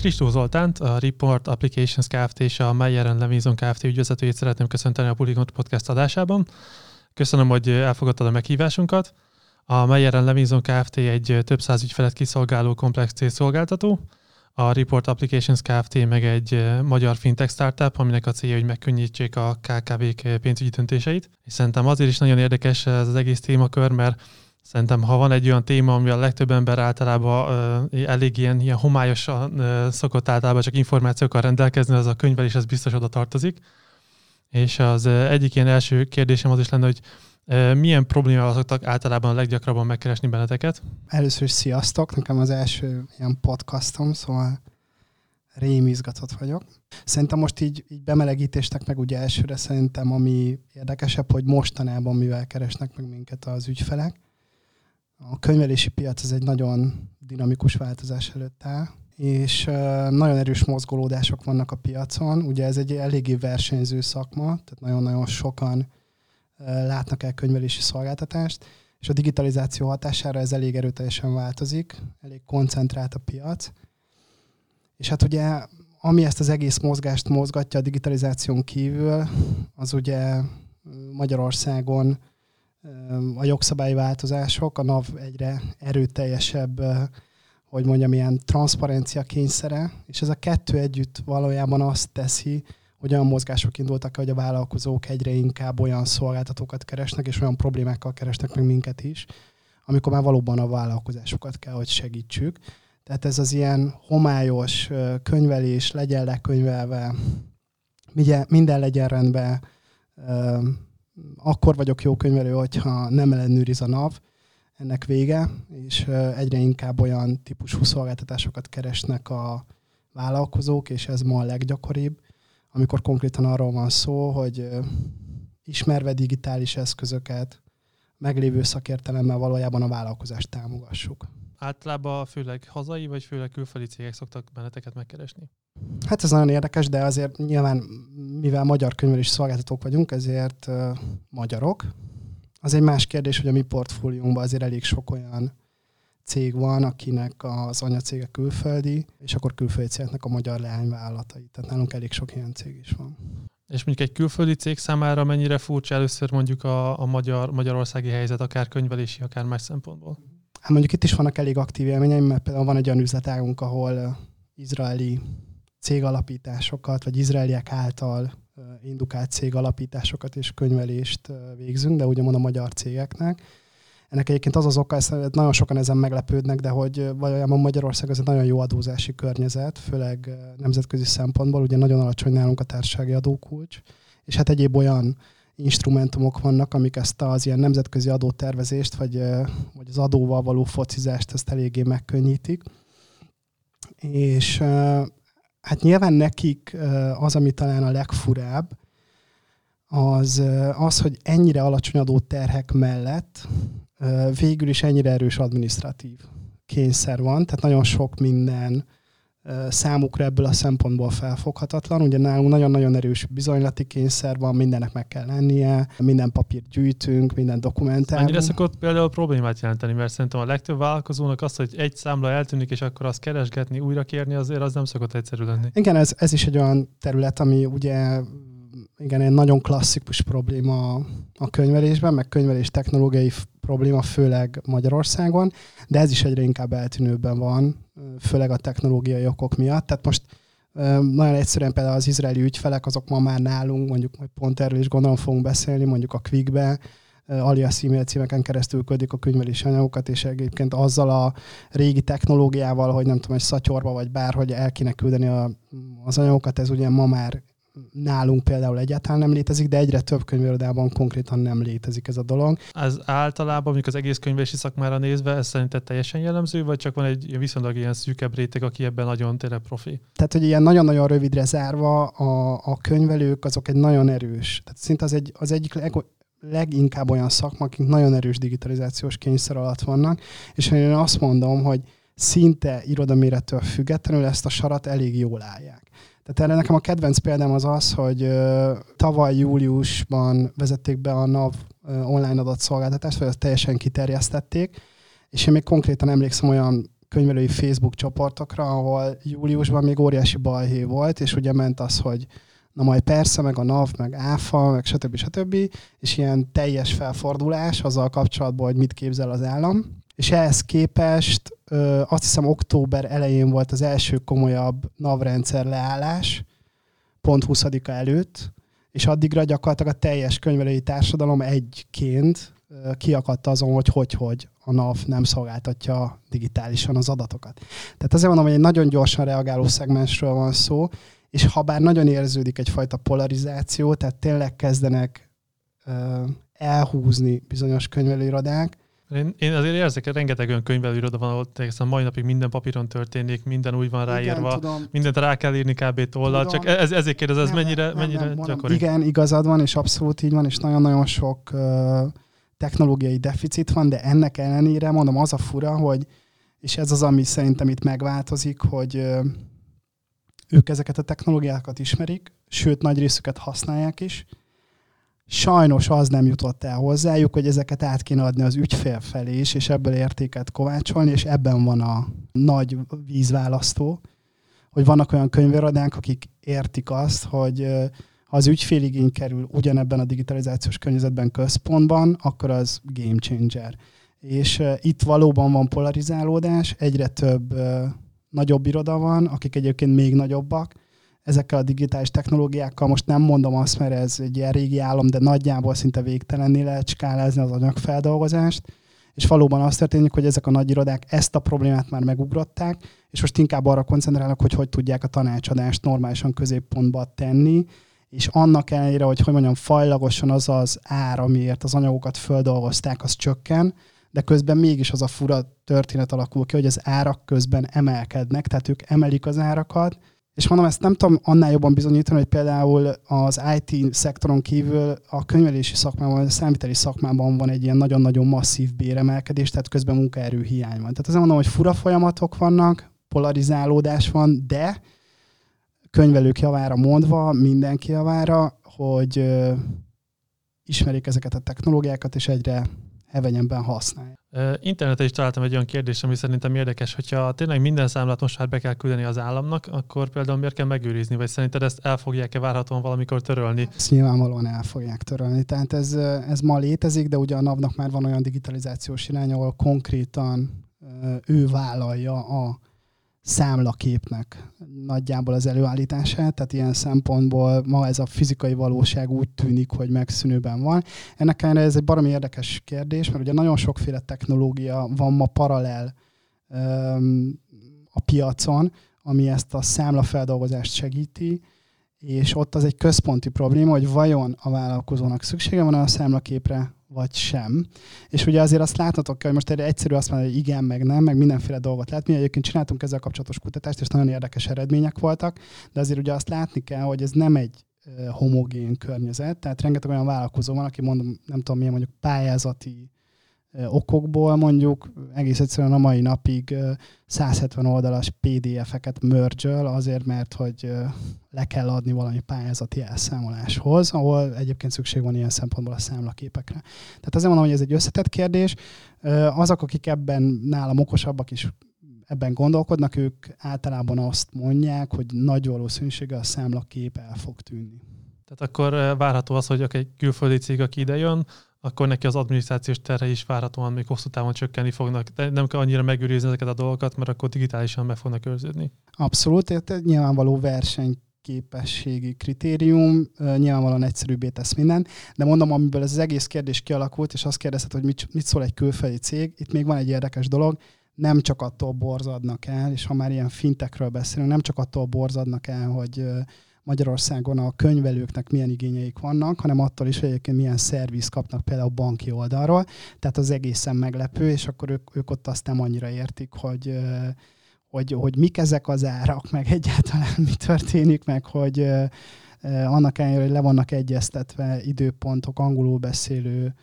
Kristó Zoltánt, a Report Applications Kft. és a Meyer Levinson Kft. ügyvezetőjét szeretném köszönteni a Polygon Podcast adásában. Köszönöm, hogy elfogadtad a meghívásunkat. A Meyer Levinson Kft. egy több száz ügyfelet kiszolgáló komplex célszolgáltató. A Report Applications Kft. meg egy magyar fintech startup, aminek a célja, hogy megkönnyítsék a KKV-k pénzügyi döntéseit. És szerintem azért is nagyon érdekes ez az egész témakör, mert Szerintem, ha van egy olyan téma, ami a legtöbb ember általában uh, elég ilyen, ilyen homályosan uh, szokott általában csak információkkal rendelkezni, az a könyvelés, ez biztos oda tartozik. És az egyik ilyen első kérdésem az is lenne, hogy milyen problémával szoktak általában a leggyakrabban megkeresni benneteket? Először is sziasztok, nekem az első ilyen podcastom, szóval rém vagyok. Szerintem most így, így bemelegítéstek meg ugye elsőre szerintem, ami érdekesebb, hogy mostanában mivel keresnek meg minket az ügyfelek a könyvelési piac ez egy nagyon dinamikus változás előtt áll, és nagyon erős mozgolódások vannak a piacon. Ugye ez egy eléggé versenyző szakma, tehát nagyon-nagyon sokan látnak el könyvelési szolgáltatást, és a digitalizáció hatására ez elég erőteljesen változik, elég koncentrált a piac. És hát ugye, ami ezt az egész mozgást mozgatja a digitalizáción kívül, az ugye Magyarországon a jogszabályi változások, a NAV egyre erőteljesebb, hogy mondjam, ilyen transzparencia kényszere, és ez a kettő együtt valójában azt teszi, hogy olyan mozgások indultak, hogy a vállalkozók egyre inkább olyan szolgáltatókat keresnek, és olyan problémákkal keresnek meg minket is, amikor már valóban a vállalkozásokat kell, hogy segítsük. Tehát ez az ilyen homályos könyvelés, legyen lekönyvelve, minden legyen rendben, akkor vagyok jó könyvelő, hogyha nem ellenőriz a NAV, ennek vége, és egyre inkább olyan típusú szolgáltatásokat keresnek a vállalkozók, és ez ma a leggyakoribb, amikor konkrétan arról van szó, hogy ismerve digitális eszközöket, meglévő szakértelemmel valójában a vállalkozást támogassuk. Általában főleg hazai, vagy főleg külföldi cégek szoktak benneteket megkeresni? Hát ez nagyon érdekes, de azért nyilván, mivel magyar könyvelési szolgáltatók vagyunk, ezért uh, magyarok. Az egy más kérdés, hogy a mi portfóliónkban azért elég sok olyan cég van, akinek az anyacége külföldi, és akkor külföldi cégeknek a magyar leányvállalatai. Tehát nálunk elég sok ilyen cég is van. És mondjuk egy külföldi cég számára mennyire furcsa először mondjuk a, a magyar, magyarországi helyzet, akár könyvelési, akár más szempontból? Hát mondjuk itt is vannak elég aktív élményeim, mert például van egy olyan üzletágunk, ahol izraeli cégalapításokat, vagy izraeliek által indukált cégalapításokat és könyvelést végzünk, de ugye a magyar cégeknek. Ennek egyébként az az oka, ezt nagyon sokan ezen meglepődnek, de hogy valójában Magyarország az egy nagyon jó adózási környezet, főleg nemzetközi szempontból, ugye nagyon alacsony nálunk a társasági adókulcs, és hát egyéb olyan instrumentumok vannak, amik ezt az ilyen nemzetközi adótervezést, vagy, vagy az adóval való focizást ezt eléggé megkönnyítik. És hát nyilván nekik az, ami talán a legfurább, az az, hogy ennyire alacsony adóterhek mellett végül is ennyire erős administratív kényszer van, tehát nagyon sok minden számukra ebből a szempontból felfoghatatlan. Ugye nálunk nagyon-nagyon erős bizonylati kényszer van, mindennek meg kell lennie, minden papírt gyűjtünk, minden dokumentálunk. Annyira szokott például problémát jelenteni, mert szerintem a legtöbb vállalkozónak az, hogy egy számla eltűnik, és akkor azt keresgetni, újra kérni, azért az nem szokott egyszerű lenni. Igen, ez, ez is egy olyan terület, ami ugye igen, egy nagyon klasszikus probléma a könyvelésben, meg könyvelés technológiai probléma, főleg Magyarországon, de ez is egyre inkább eltűnőben van, főleg a technológiai okok miatt. Tehát most nagyon egyszerűen például az izraeli ügyfelek, azok ma már nálunk, mondjuk majd pont erről is gondolom fogunk beszélni, mondjuk a Quickbe, alias e-mail címeken keresztül küldik a könyvelési anyagokat, és egyébként azzal a régi technológiával, hogy nem tudom, egy szatyorba vagy bárhogy el kéne küldeni a, az anyagokat, ez ugye ma már nálunk például egyáltalán nem létezik, de egyre több könyvirodában konkrétan nem létezik ez a dolog. Az általában, mondjuk az egész könyvési szakmára nézve, ez szerinted teljesen jellemző, vagy csak van egy viszonylag ilyen szűkebb réteg, aki ebben nagyon tényleg profi? Tehát, hogy ilyen nagyon-nagyon rövidre zárva a, a könyvelők, azok egy nagyon erős, tehát szinte az, egy, az egyik leg, leginkább olyan szakma, akik nagyon erős digitalizációs kényszer alatt vannak, és én azt mondom, hogy szinte irodamérettől függetlenül ezt a sarat elég jól állják. Tehát erre nekem a kedvenc példám az az, hogy tavaly júliusban vezették be a NAV online adatszolgáltatást, vagy azt teljesen kiterjesztették, és én még konkrétan emlékszem olyan könyvelői Facebook csoportokra, ahol júliusban még óriási balhé volt, és ugye ment az, hogy na majd persze, meg a NAV, meg ÁFA, meg stb. stb. És ilyen teljes felfordulás azzal kapcsolatban, hogy mit képzel az állam. És ehhez képest azt hiszem október elején volt az első komolyabb NAV rendszer leállás, pont 20 előtt, és addigra gyakorlatilag a teljes könyvelői társadalom egyként kiakadt azon, hogy hogy-hogy a NAV nem szolgáltatja digitálisan az adatokat. Tehát azért mondom, hogy egy nagyon gyorsan reagáló szegmensről van szó, és ha bár nagyon érződik egyfajta polarizáció, tehát tényleg kezdenek uh, elhúzni bizonyos könyvelőirodák, én, én azért érzek, hogy rengeteg olyan könyvelőiroda van, ahol a mai napig minden papíron történik, minden úgy van ráírva, igen, tudom. mindent rá kell írni kb. tollal, csak ez, ezért kérdez, ez nem, mennyire, nem, mennyire nem, gyakori? Igen, igazad van, és abszolút így van, és nagyon-nagyon sok uh, technológiai deficit van, de ennek ellenére mondom, az a fura, hogy, és ez az, ami szerintem itt megváltozik, hogy uh, ők ezeket a technológiákat ismerik, sőt, nagy részüket használják is, sajnos az nem jutott el hozzájuk, hogy ezeket át kéne adni az ügyfél felé is, és ebből értéket kovácsolni, és ebben van a nagy vízválasztó, hogy vannak olyan könyvéradánk, akik értik azt, hogy ha az ügyféligény kerül ugyanebben a digitalizációs környezetben központban, akkor az game changer. És itt valóban van polarizálódás, egyre több nagyobb iroda van, akik egyébként még nagyobbak, ezekkel a digitális technológiákkal, most nem mondom azt, mert ez egy ilyen régi állam, de nagyjából szinte végtelenné lehet skálázni az anyagfeldolgozást, és valóban azt történik, hogy ezek a nagy irodák ezt a problémát már megugrották, és most inkább arra koncentrálnak, hogy hogy tudják a tanácsadást normálisan középpontba tenni, és annak ellenére, hogy hogy mondjam, fajlagosan az az ár, amiért az anyagokat földolgozták, az csökken, de közben mégis az a fura történet alakul ki, hogy az árak közben emelkednek, tehát ők emelik az árakat, és mondom, ezt nem tudom annál jobban bizonyítani, hogy például az IT szektoron kívül a könyvelési szakmában, a számviteli szakmában van egy ilyen nagyon-nagyon masszív béremelkedés, tehát közben munkaerő hiány van. Tehát azért mondom, hogy fura folyamatok vannak, polarizálódás van, de könyvelők javára mondva, mindenki javára, hogy ismerik ezeket a technológiákat, és egyre hevenyenben használják. Interneten is találtam egy olyan kérdést, ami szerintem érdekes, hogyha tényleg minden számlát most már be kell küldeni az államnak, akkor például miért kell megőrizni, vagy szerinted ezt el fogják-e várhatóan valamikor törölni? Ezt nyilvánvalóan el fogják törölni. Tehát ez, ez ma létezik, de ugye a NAV-nak már van olyan digitalizációs irány, ahol konkrétan ő vállalja a számlaképnek nagyjából az előállítását, tehát ilyen szempontból ma ez a fizikai valóság úgy tűnik, hogy megszűnőben van. Ennek ellenére ez egy baromi érdekes kérdés, mert ugye nagyon sokféle technológia van ma paralel um, a piacon, ami ezt a számlafeldolgozást segíti, és ott az egy központi probléma, hogy vajon a vállalkozónak szüksége van a számlaképre, vagy sem. És ugye azért azt láthatok hogy most erre egyszerű azt mondani, hogy igen, meg nem, meg mindenféle dolgot lehet. Mi egyébként csináltunk ezzel kapcsolatos kutatást, és nagyon érdekes eredmények voltak, de azért ugye azt látni kell, hogy ez nem egy homogén környezet, tehát rengeteg olyan vállalkozó van, aki mondom, nem tudom milyen mondjuk pályázati okokból mondjuk egész egyszerűen a mai napig 170 oldalas PDF-eket merge azért, mert hogy le kell adni valami pályázati elszámoláshoz, ahol egyébként szükség van ilyen szempontból a számlaképekre. Tehát azért mondom, hogy ez egy összetett kérdés. Azok, akik ebben nálam okosabbak is ebben gondolkodnak, ők általában azt mondják, hogy nagy valószínűséggel a számlakép el fog tűnni. Tehát akkor várható az, hogy egy külföldi cég, aki ide jön, akkor neki az adminisztrációs terhe is várhatóan még hosszú távon csökkenni fognak. De nem kell annyira megőrizni ezeket a dolgokat, mert akkor digitálisan meg fognak őrződni. Abszolút, tehát nyilvánvaló verseny képességi kritérium, nyilvánvalóan egyszerűbbé tesz minden, de mondom, amiből ez az egész kérdés kialakult, és azt kérdezted, hogy mit, mit szól egy külföldi cég, itt még van egy érdekes dolog, nem csak attól borzadnak el, és ha már ilyen fintekről beszélünk, nem csak attól borzadnak el, hogy Magyarországon a könyvelőknek milyen igényeik vannak, hanem attól is, hogy egyébként milyen szerviz kapnak például banki oldalról. Tehát az egészen meglepő, és akkor ők, ők ott azt nem annyira értik, hogy, hogy, hogy mik ezek az árak, meg egyáltalán mi történik, meg hogy annak ellenére, hogy le vannak egyeztetve időpontok angolul beszélő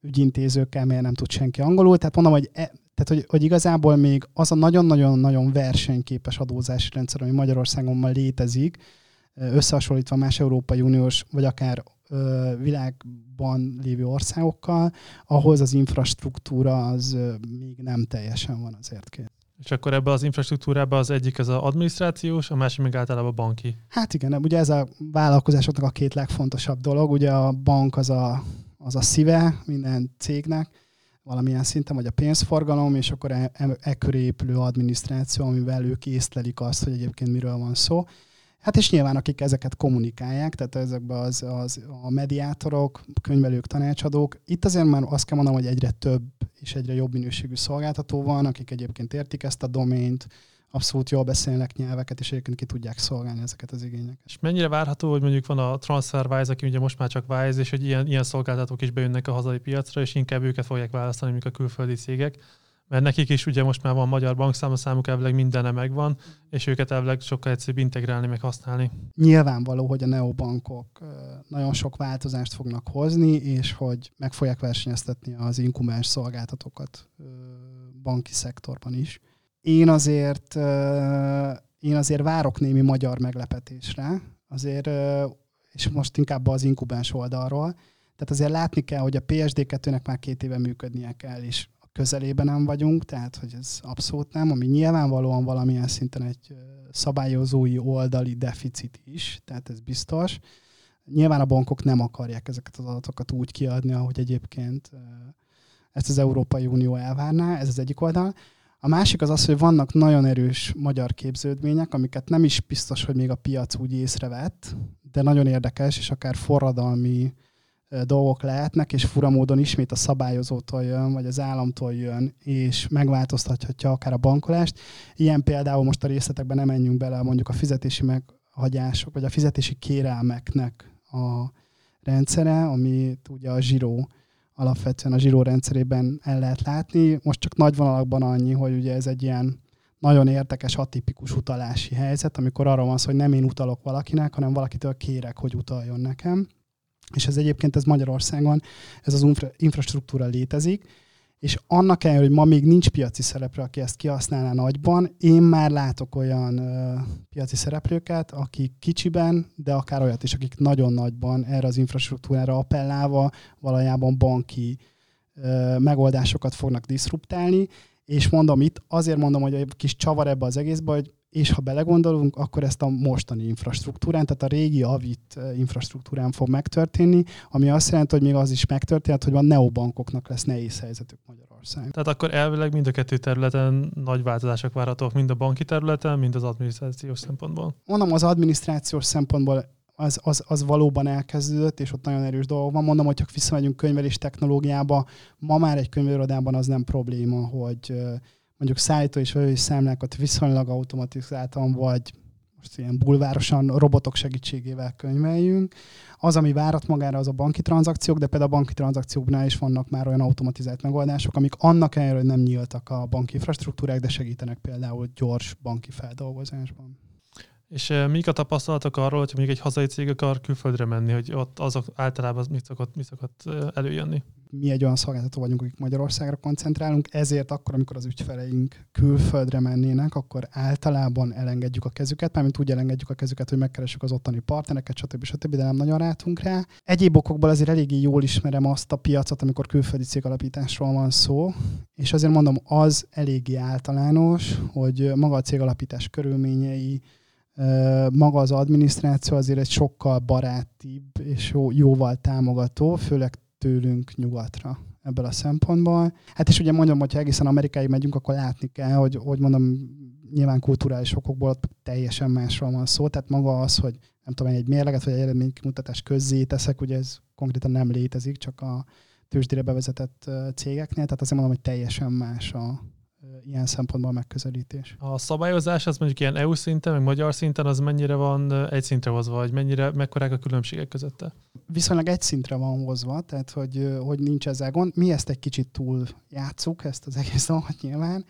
ügyintézőkkel, miért nem tud senki angolul. Tehát mondom, hogy e, tehát, hogy, hogy igazából még az a nagyon-nagyon-nagyon versenyképes adózási rendszer, ami Magyarországon ma létezik, összehasonlítva más Európai Uniós, vagy akár világban lévő országokkal, ahhoz az infrastruktúra az még nem teljesen van azért kész. És akkor ebbe az infrastruktúrába az egyik az az adminisztrációs, a másik még általában banki. Hát igen, ugye ez a vállalkozásoknak a két legfontosabb dolog. Ugye a bank az a, az a szíve minden cégnek, valamilyen szinten, vagy a pénzforgalom, és akkor e, e, e köré épülő adminisztráció, amivel ők észlelik azt, hogy egyébként miről van szó. Hát és nyilván akik ezeket kommunikálják, tehát ezekben az, az a mediátorok, könyvelők, tanácsadók. Itt azért már azt kell mondanom, hogy egyre több és egyre jobb minőségű szolgáltató van, akik egyébként értik ezt a domént, abszolút jól beszélnek nyelveket, és egyébként ki tudják szolgálni ezeket az igényeket. És mennyire várható, hogy mondjuk van a TransferWise, aki ugye most már csak Wise, és hogy ilyen, ilyen szolgáltatók is bejönnek a hazai piacra, és inkább őket fogják választani, mint a külföldi cégek mert nekik is ugye most már van magyar bankszám, a számuk elvileg mindene megvan, és őket elvileg sokkal egyszerűbb integrálni, meg használni. Nyilvánvaló, hogy a neobankok nagyon sok változást fognak hozni, és hogy meg fogják versenyeztetni az inkubáns szolgáltatókat banki szektorban is. Én azért, én azért várok némi magyar meglepetésre, azért, és most inkább az inkubáns oldalról, tehát azért látni kell, hogy a PSD2-nek már két éve működnie kell, és közelében nem vagyunk, tehát hogy ez abszolút nem, ami nyilvánvalóan valamilyen szinten egy szabályozói oldali deficit is, tehát ez biztos. Nyilván a bankok nem akarják ezeket az adatokat úgy kiadni, ahogy egyébként ezt az Európai Unió elvárná, ez az egyik oldal. A másik az az, hogy vannak nagyon erős magyar képződmények, amiket nem is biztos, hogy még a piac úgy észrevett, de nagyon érdekes, és akár forradalmi dolgok lehetnek, és fura módon ismét a szabályozótól jön, vagy az államtól jön, és megváltoztathatja akár a bankolást. Ilyen például most a részletekben nem menjünk bele, mondjuk a fizetési meghagyások, vagy a fizetési kérelmeknek a rendszere, amit ugye a zsíró alapvetően a zsíró rendszerében el lehet látni. Most csak nagy vonalakban annyi, hogy ugye ez egy ilyen nagyon érdekes, atipikus utalási helyzet, amikor arra van szó, hogy nem én utalok valakinek, hanem valakitől kérek, hogy utaljon nekem és ez egyébként ez Magyarországon, ez az infra, infrastruktúra létezik, és annak ellenére, hogy ma még nincs piaci szereplő, aki ezt kihasználná nagyban, én már látok olyan ö, piaci szereplőket, akik kicsiben, de akár olyat is, akik nagyon nagyban erre az infrastruktúrára appellálva valójában banki ö, megoldásokat fognak diszruptálni, és mondom itt, azért mondom, hogy egy kis csavar ebbe az egészbe, hogy és ha belegondolunk, akkor ezt a mostani infrastruktúrán, tehát a régi Avit eh, infrastruktúrán fog megtörténni, ami azt jelenti, hogy még az is megtörténhet, hogy a neobankoknak lesz nehéz helyzetük Magyarországon. Tehát akkor elvileg mind a kettő területen nagy változások várhatók, mind a banki területen, mind az adminisztrációs szempontból. Mondom, az adminisztrációs szempontból az, az, az valóban elkezdődött, és ott nagyon erős dolgok van. Mondom, hogy csak visszamegyünk könyvelés technológiába, ma már egy könyvelőrodában az nem probléma, hogy eh, mondjuk szállító és vevői számlákat viszonylag automatizáltan, vagy most ilyen bulvárosan robotok segítségével könyveljünk. Az, ami várat magára, az a banki tranzakciók, de például a banki tranzakcióknál is vannak már olyan automatizált megoldások, amik annak ellenére, hogy nem nyíltak a banki infrastruktúrák, de segítenek például gyors banki feldolgozásban. És mik a tapasztalatok arról, hogy mondjuk egy hazai cég akar külföldre menni, hogy ott azok általában mit szokott, mit szokott előjönni? Mi egy olyan szolgáltató vagyunk, akik Magyarországra koncentrálunk, ezért akkor, amikor az ügyfeleink külföldre mennének, akkor általában elengedjük a kezüket, mármint úgy elengedjük a kezüket, hogy megkeressük az ottani partnereket, stb. stb., de nem nagyon rátunk rá. Egyéb okokból azért eléggé jól ismerem azt a piacot, amikor külföldi cégalapításról van szó, és azért mondom, az eléggé általános, hogy maga a cégalapítás körülményei, maga az adminisztráció azért egy sokkal barátibb és jó, jóval támogató, főleg tőlünk nyugatra ebből a szempontból. Hát és ugye mondom, hogyha egészen Amerikáig megyünk, akkor látni kell, hogy, hogy mondom, nyilván kulturális okokból teljesen másról van szó, tehát maga az, hogy nem tudom, egy mérleget vagy egy eredménykimutatást közzé teszek, ugye ez konkrétan nem létezik, csak a tőzsdére bevezetett cégeknél, tehát azért mondom, hogy teljesen más a, ilyen szempontból megközelítés. A szabályozás az mondjuk ilyen EU szinten, meg magyar szinten, az mennyire van egy szintre hozva, vagy mennyire, mekkorák a különbségek közötte? Viszonylag egy szintre van hozva, tehát hogy, hogy nincs ezzel gond. Mi ezt egy kicsit túl játszuk, ezt az egész dolgot nyilván,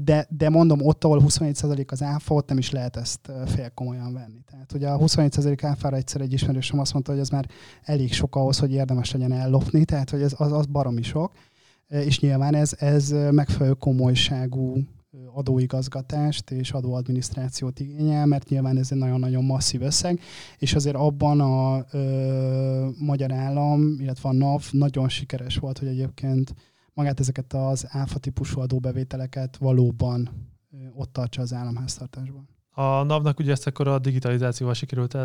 de, de mondom, ott, ahol 27% az áfa, ott nem is lehet ezt fél komolyan venni. Tehát ugye a 27% áfára egyszer egy ismerősöm azt mondta, hogy ez már elég sok ahhoz, hogy érdemes legyen ellopni, tehát hogy ez az, az baromi sok és nyilván ez, ez megfelelő komolyságú adóigazgatást és adóadminisztrációt igényel, mert nyilván ez egy nagyon-nagyon masszív összeg, és azért abban a ö, magyar állam, illetve a NAV nagyon sikeres volt, hogy egyébként magát ezeket az áfa típusú adóbevételeket valóban ö, ott tartsa az államháztartásban. A NAV-nak ugye ezt akkor a digitalizációval sikerült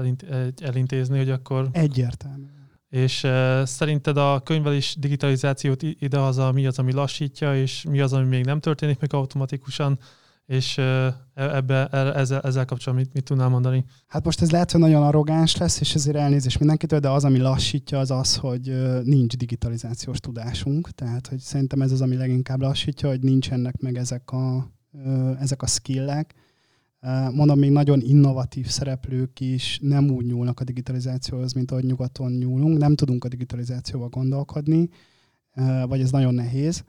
elintézni, hogy akkor... Egyértelmű. És uh, szerinted a könyvelés digitalizációt idehaza mi az, ami lassítja, és mi az, ami még nem történik meg automatikusan, és uh, ebbe, e, ezzel, ezzel kapcsolatban mit, mit tudnál mondani? Hát most ez lehet, hogy nagyon arrogáns lesz, és ezért elnézés mindenkitől, de az, ami lassítja, az az, hogy nincs digitalizációs tudásunk. Tehát, hogy szerintem ez az, ami leginkább lassítja, hogy nincsenek meg ezek a, ezek a skillek, Mondom, még nagyon innovatív szereplők is nem úgy nyúlnak a digitalizációhoz, mint ahogy nyugaton nyúlunk. Nem tudunk a digitalizációval gondolkodni, vagy ez nagyon nehéz.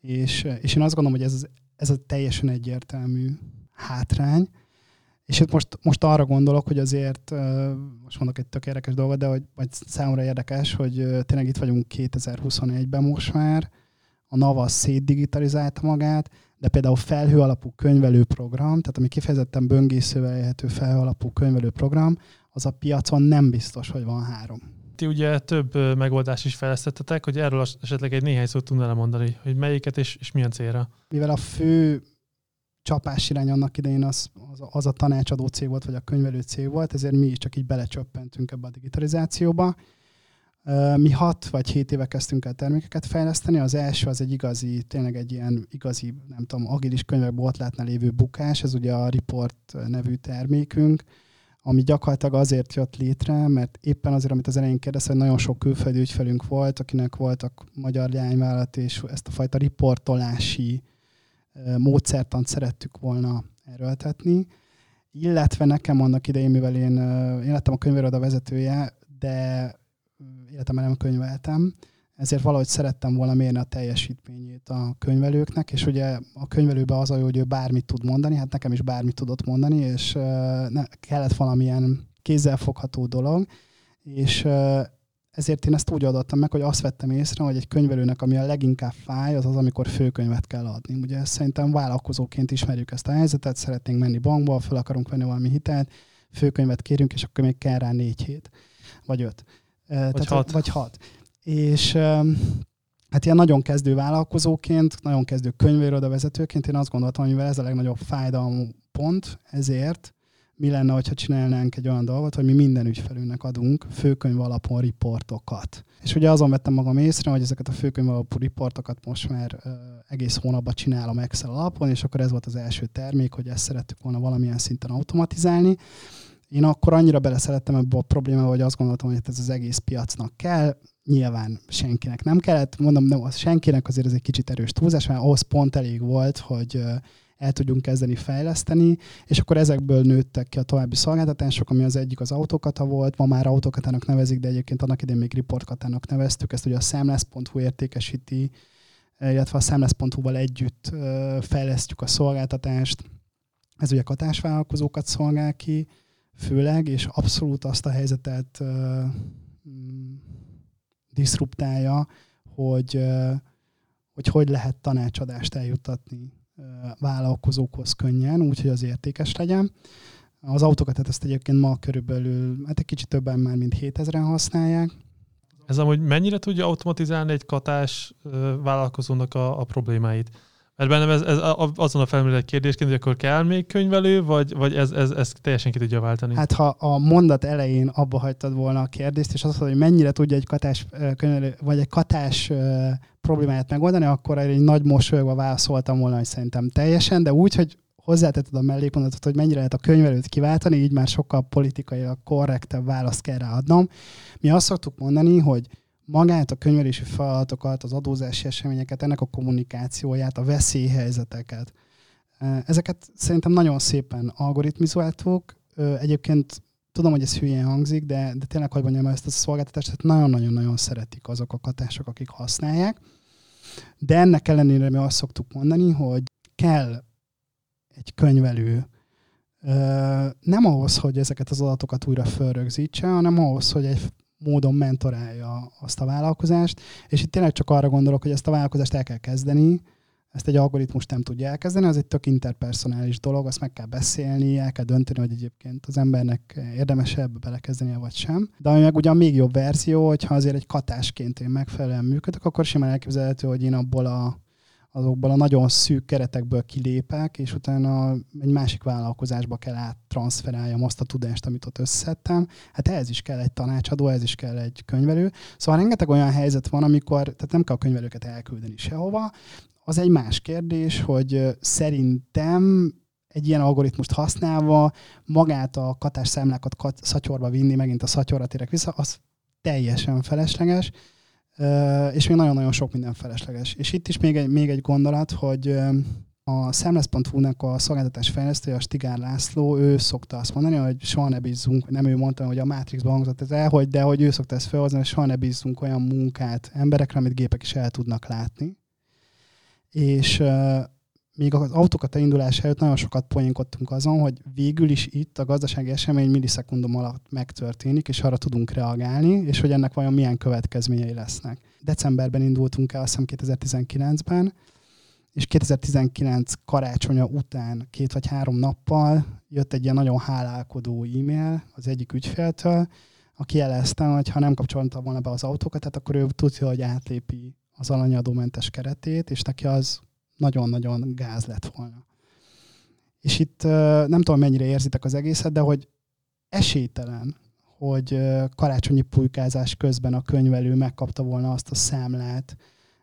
És, és én azt gondolom, hogy ez, ez a teljesen egyértelmű hátrány. És itt most, most arra gondolok, hogy azért, most mondok egy tök érdekes dolgot, de hogy, vagy számomra érdekes, hogy tényleg itt vagyunk 2021-ben most már, a NAVA szétdigitalizálta magát, de például felhő alapú könyvelő program, tehát ami kifejezetten böngészővel élhető felhő alapú könyvelő program, az a piacon nem biztos, hogy van három. Ti ugye több megoldást is fejlesztettetek, hogy erről esetleg egy néhány szót tudnál mondani, hogy melyiket és, és milyen célra? Mivel a fő csapás irány annak idején az, az, az a tanácsadó cég volt, vagy a könyvelő cég volt, ezért mi is csak így belecsöppentünk ebbe a digitalizációba, mi hat vagy hét éve kezdtünk el termékeket fejleszteni. Az első az egy igazi, tényleg egy ilyen igazi, nem tudom, agilis könyvek botlátnál lévő bukás, ez ugye a Report nevű termékünk, ami gyakorlatilag azért jött létre, mert éppen azért, amit az elején kérdezte, hogy nagyon sok külföldi ügyfelünk volt, akinek voltak magyar leányvállalat, és ezt a fajta riportolási módszertant szerettük volna erőltetni. Illetve nekem annak idején, mivel én, én lettem a könyvéroda vezetője, de életemben nem könyveltem, ezért valahogy szerettem volna mérni a teljesítményét a könyvelőknek, és ugye a könyvelőben az a jó, hogy ő bármit tud mondani, hát nekem is bármit tudott mondani, és ne, kellett valamilyen kézzelfogható dolog, és ezért én ezt úgy adottam meg, hogy azt vettem észre, hogy egy könyvelőnek, ami a leginkább fáj, az az, amikor főkönyvet kell adni. Ugye szerintem vállalkozóként ismerjük ezt a helyzetet, szeretnénk menni bankba, fel akarunk venni valami hitelt, főkönyvet kérünk, és akkor még kell rá négy hét, vagy öt. Vagy tehát, hat. Vagy hat. És hát ilyen nagyon kezdő vállalkozóként, nagyon kezdő könyvéroda vezetőként én azt gondoltam, hogy mivel ez a legnagyobb fájdalmú pont, ezért mi lenne, ha csinálnánk egy olyan dolgot, hogy mi minden ügyfelünknek adunk főkönyv alapon riportokat. És ugye azon vettem magam észre, hogy ezeket a főkönyv alapú riportokat most már uh, egész hónapban csinálom Excel alapon, és akkor ez volt az első termék, hogy ezt szerettük volna valamilyen szinten automatizálni. Én akkor annyira beleszerettem ebbe a problémába, hogy azt gondoltam, hogy ez az egész piacnak kell, nyilván senkinek nem kellett, mondom, nem, az senkinek azért ez egy kicsit erős túlzás, mert ahhoz pont elég volt, hogy el tudjunk kezdeni fejleszteni, és akkor ezekből nőttek ki a további szolgáltatások, ami az egyik az autókata volt, ma már autókatának nevezik, de egyébként annak idején még riportkatának neveztük, ezt ugye a számlász.hu értékesíti, illetve a számlász.hu-val együtt fejlesztjük a szolgáltatást, ez ugye katásvállalkozókat szolgál ki, főleg, és abszolút azt a helyzetet uh, diszruptálja, hogy, hogy hogy lehet tanácsadást eljuttatni vállalkozókhoz könnyen, úgyhogy az értékes legyen. Az autókat hát ezt egyébként ma körülbelül, hát egy kicsit többen már, mint 7000-en használják. Ez amúgy mennyire tudja automatizálni egy katás vállalkozónak a, a problémáit? Mert bennem ez, ez azon a felmerülő kérdésként, hogy akkor kell még könyvelő, vagy, vagy ez, ez, ez teljesen ki tudja váltani? Hát ha a mondat elején abba hagytad volna a kérdést, és azt mondod, hogy mennyire tudja egy katás könyvelő, vagy egy katás problémáját megoldani, akkor egy nagy mosolyogva válaszoltam volna, hogy szerintem teljesen, de úgy, hogy hozzátetted a mellékmondatot, hogy mennyire lehet a könyvelőt kiváltani, így már sokkal politikailag korrektebb választ kell ráadnom. Mi azt szoktuk mondani, hogy magát a könyvelési feladatokat, az adózási eseményeket, ennek a kommunikációját, a veszélyhelyzeteket. Ezeket szerintem nagyon szépen algoritmizáltuk. Egyébként tudom, hogy ez hülyén hangzik, de, de tényleg, hogy mondjam, ezt a szolgáltatást nagyon-nagyon-nagyon szeretik azok a katások, akik használják. De ennek ellenére mi azt szoktuk mondani, hogy kell egy könyvelő, nem ahhoz, hogy ezeket az adatokat újra fölrögzítse, hanem ahhoz, hogy egy módon mentorálja azt a vállalkozást, és itt tényleg csak arra gondolok, hogy ezt a vállalkozást el kell kezdeni, ezt egy algoritmus nem tudja elkezdeni, az egy tök interpersonális dolog, azt meg kell beszélni, el kell dönteni, hogy egyébként az embernek érdemesebb belekezdenie vagy sem. De ami meg ugyan még jobb verzió, hogyha azért egy katásként én megfelelően működök, akkor simán elképzelhető, hogy én abból a azokból a nagyon szűk keretekből kilépek, és utána egy másik vállalkozásba kell áttranszferáljam azt a tudást, amit ott összettem. Hát ehhez is kell egy tanácsadó, ez is kell egy könyvelő. Szóval rengeteg olyan helyzet van, amikor, tehát nem kell a könyvelőket elküldeni sehova. Az egy más kérdés, hogy szerintem egy ilyen algoritmust használva magát a katás számlákat kat, szatyorba vinni, megint a szatyorra térek vissza, az teljesen felesleges és még nagyon-nagyon sok minden felesleges. És itt is még egy, még egy gondolat, hogy a Szemlesz.hu-nak a szolgáltatás fejlesztője, a Stigár László, ő szokta azt mondani, hogy soha ne bízzunk, nem ő mondta, hogy a Matrixban hangzott ez el, hogy, de hogy ő szokta ezt felhozni, hogy soha ne bízzunk olyan munkát emberekre, amit gépek is el tudnak látni. És még az autókat indulás előtt nagyon sokat poénkodtunk azon, hogy végül is itt a gazdasági esemény millisekundum alatt megtörténik, és arra tudunk reagálni, és hogy ennek vajon milyen következményei lesznek. Decemberben indultunk el, azt hiszem 2019-ben, és 2019 karácsonya után két vagy három nappal jött egy ilyen nagyon hálálkodó e-mail az egyik ügyféltől, aki jelezte, hogy ha nem kapcsolta volna be az autókat, tehát akkor ő tudja, hogy átlépi az alanyadómentes keretét, és neki az nagyon-nagyon gáz lett volna. És itt nem tudom, mennyire érzitek az egészet, de hogy esélytelen, hogy karácsonyi pulykázás közben a könyvelő megkapta volna azt a számlát,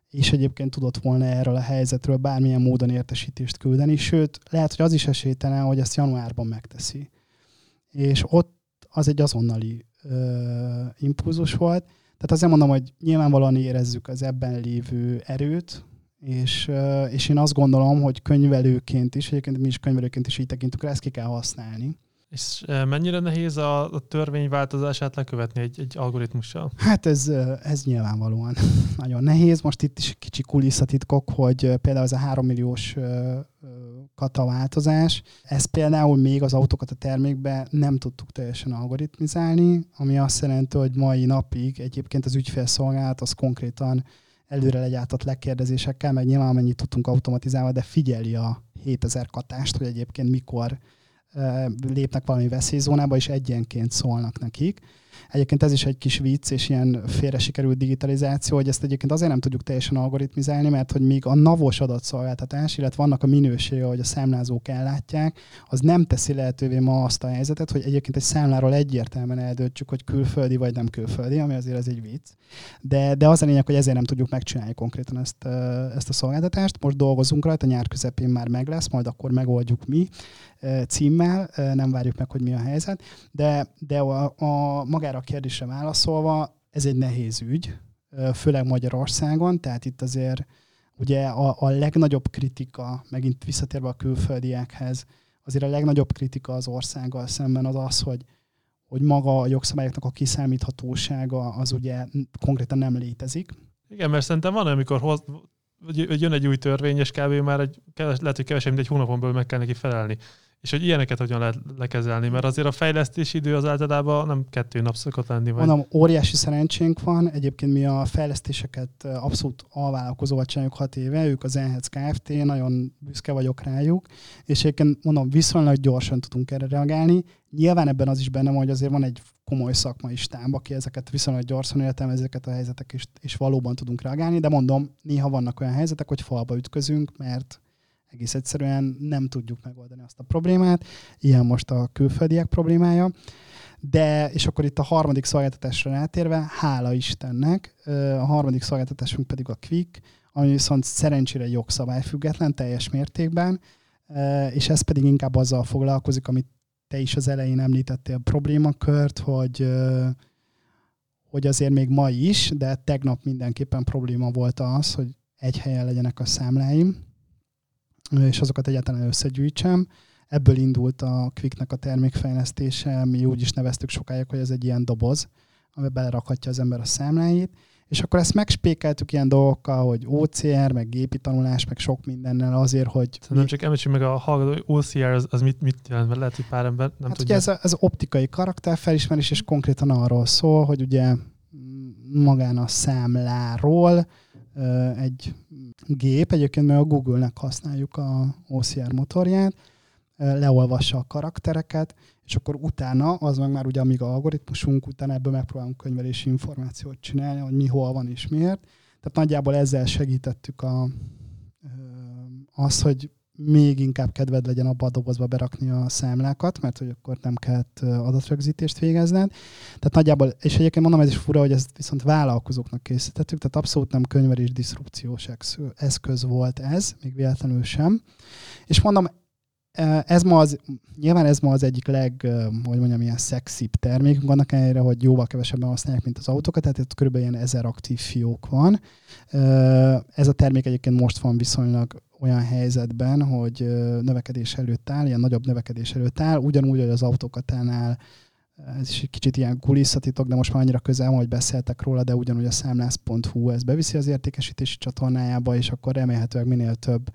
és egyébként tudott volna erről a helyzetről bármilyen módon értesítést küldeni, sőt, lehet, hogy az is esélytelen, hogy ezt januárban megteszi. És ott az egy azonnali ö, impulzus volt. Tehát azért mondom, hogy nyilvánvalóan érezzük az ebben lévő erőt, és, és én azt gondolom, hogy könyvelőként is, egyébként mi is könyvelőként is így tekintünk rá, ezt ki kell használni. És mennyire nehéz a, a törvényváltozását lekövetni egy, egy algoritmussal? Hát ez, ez nyilvánvalóan nagyon nehéz. Most itt is kicsi kulisszatitkok, hogy például ez a 3 milliós kata változás, ez például még az autókat a termékbe nem tudtuk teljesen algoritmizálni, ami azt jelenti, hogy mai napig egyébként az ügyfélszolgálat az konkrétan előre legyártott lekérdezésekkel, meg nyilván mennyit tudtunk automatizálva, de figyeli a 7000 katást, hogy egyébként mikor lépnek valami veszélyzónába, és egyenként szólnak nekik. Egyébként ez is egy kis vicc, és ilyen félre sikerült digitalizáció, hogy ezt egyébként azért nem tudjuk teljesen algoritmizálni, mert hogy még a navos adatszolgáltatás, illetve vannak a minősége, hogy a számlázók ellátják, az nem teszi lehetővé ma azt a helyzetet, hogy egyébként egy számláról egyértelműen eldöntjük, hogy külföldi vagy nem külföldi, ami azért az egy vicc. De, de az a lényeg, hogy ezért nem tudjuk megcsinálni konkrétan ezt, ezt a szolgáltatást. Most dolgozunk rajta, nyár közepén már meg lesz, majd akkor megoldjuk mi címmel, nem várjuk meg, hogy mi a helyzet, de, de a, a magára a kérdésre válaszolva, ez egy nehéz ügy, főleg Magyarországon, tehát itt azért ugye a, a legnagyobb kritika, megint visszatérve a külföldiekhez, azért a legnagyobb kritika az országgal szemben az az, hogy, hogy maga a jogszabályoknak a kiszámíthatósága az ugye konkrétan nem létezik. Igen, mert szerintem van, amikor hoz, jön egy új törvény, és kb. már egy, lehet, hogy kevesebb, mint egy hónapon belül meg kell neki felelni és hogy ilyeneket hogyan lehet lekezelni, mert azért a fejlesztési idő az általában nem kettő nap szokott lenni. Vagy... Mondom, óriási szerencsénk van, egyébként mi a fejlesztéseket abszolút alvállalkozóval csináljuk hat éve, ők az Enhez Kft., nagyon büszke vagyok rájuk, és egyébként mondom, viszonylag gyorsan tudunk erre reagálni. Nyilván ebben az is benne van, hogy azért van egy komoly szakmai stáb, aki ezeket viszonylag gyorsan értelmez ezeket a helyzetek, és, és valóban tudunk reagálni, de mondom, néha vannak olyan helyzetek, hogy falba ütközünk, mert egész egyszerűen nem tudjuk megoldani azt a problémát. Ilyen most a külföldiek problémája. De, és akkor itt a harmadik szolgáltatásra rátérve, hála Istennek, a harmadik szolgáltatásunk pedig a Quick, ami viszont szerencsére jogszabályfüggetlen teljes mértékben, és ez pedig inkább azzal foglalkozik, amit te is az elején említettél problémakört, hogy, hogy azért még ma is, de tegnap mindenképpen probléma volt az, hogy egy helyen legyenek a számláim, és azokat egyáltalán összegyűjtsem. Ebből indult a Quicknek a termékfejlesztése, mi úgy is neveztük sokáig, hogy ez egy ilyen doboz, amiben belerakhatja az ember a számláit, és akkor ezt megspékeltük ilyen dolgokkal, hogy OCR, meg gépi tanulás, meg sok mindennel azért, hogy... Nem csak említsük meg a hallgató, OCR az, az mit, mit jelent, mert lehet, hogy pár ember nem hát tudja. Ugye ez, ez optikai karakterfelismerés, és konkrétan arról szól, hogy ugye magán a számláról egy gép, egyébként mert a Google-nek használjuk a OCR motorját, leolvassa a karaktereket, és akkor utána, az meg már ugye amíg a algoritmusunk, utána ebből megpróbálunk könyvelési információt csinálni, hogy mi hol van és miért. Tehát nagyjából ezzel segítettük a, az, hogy még inkább kedved legyen abba a dobozba berakni a számlákat, mert hogy akkor nem kellett adatrögzítést végezned. Tehát nagyjából, és egyébként mondom, ez is fura, hogy ezt viszont vállalkozóknak készítettük, tehát abszolút nem könyvelés diszrupciós eszköz volt ez, még véletlenül sem. És mondom, ez ma az, nyilván ez ma az egyik leg, hogy mondjam, ilyen szexibb termék, annak ellenére, hogy jóval kevesebben használják, mint az autókat, tehát itt körülbelül ilyen ezer aktív fiók van. Ez a termék egyébként most van viszonylag olyan helyzetben, hogy növekedés előtt áll, ilyen nagyobb növekedés előtt áll, ugyanúgy, hogy az autókat állnál, ez is egy kicsit ilyen kulisszatitok, de most már annyira közel hogy beszéltek róla, de ugyanúgy a számlász.hu ez beviszi az értékesítési csatornájába, és akkor remélhetőleg minél több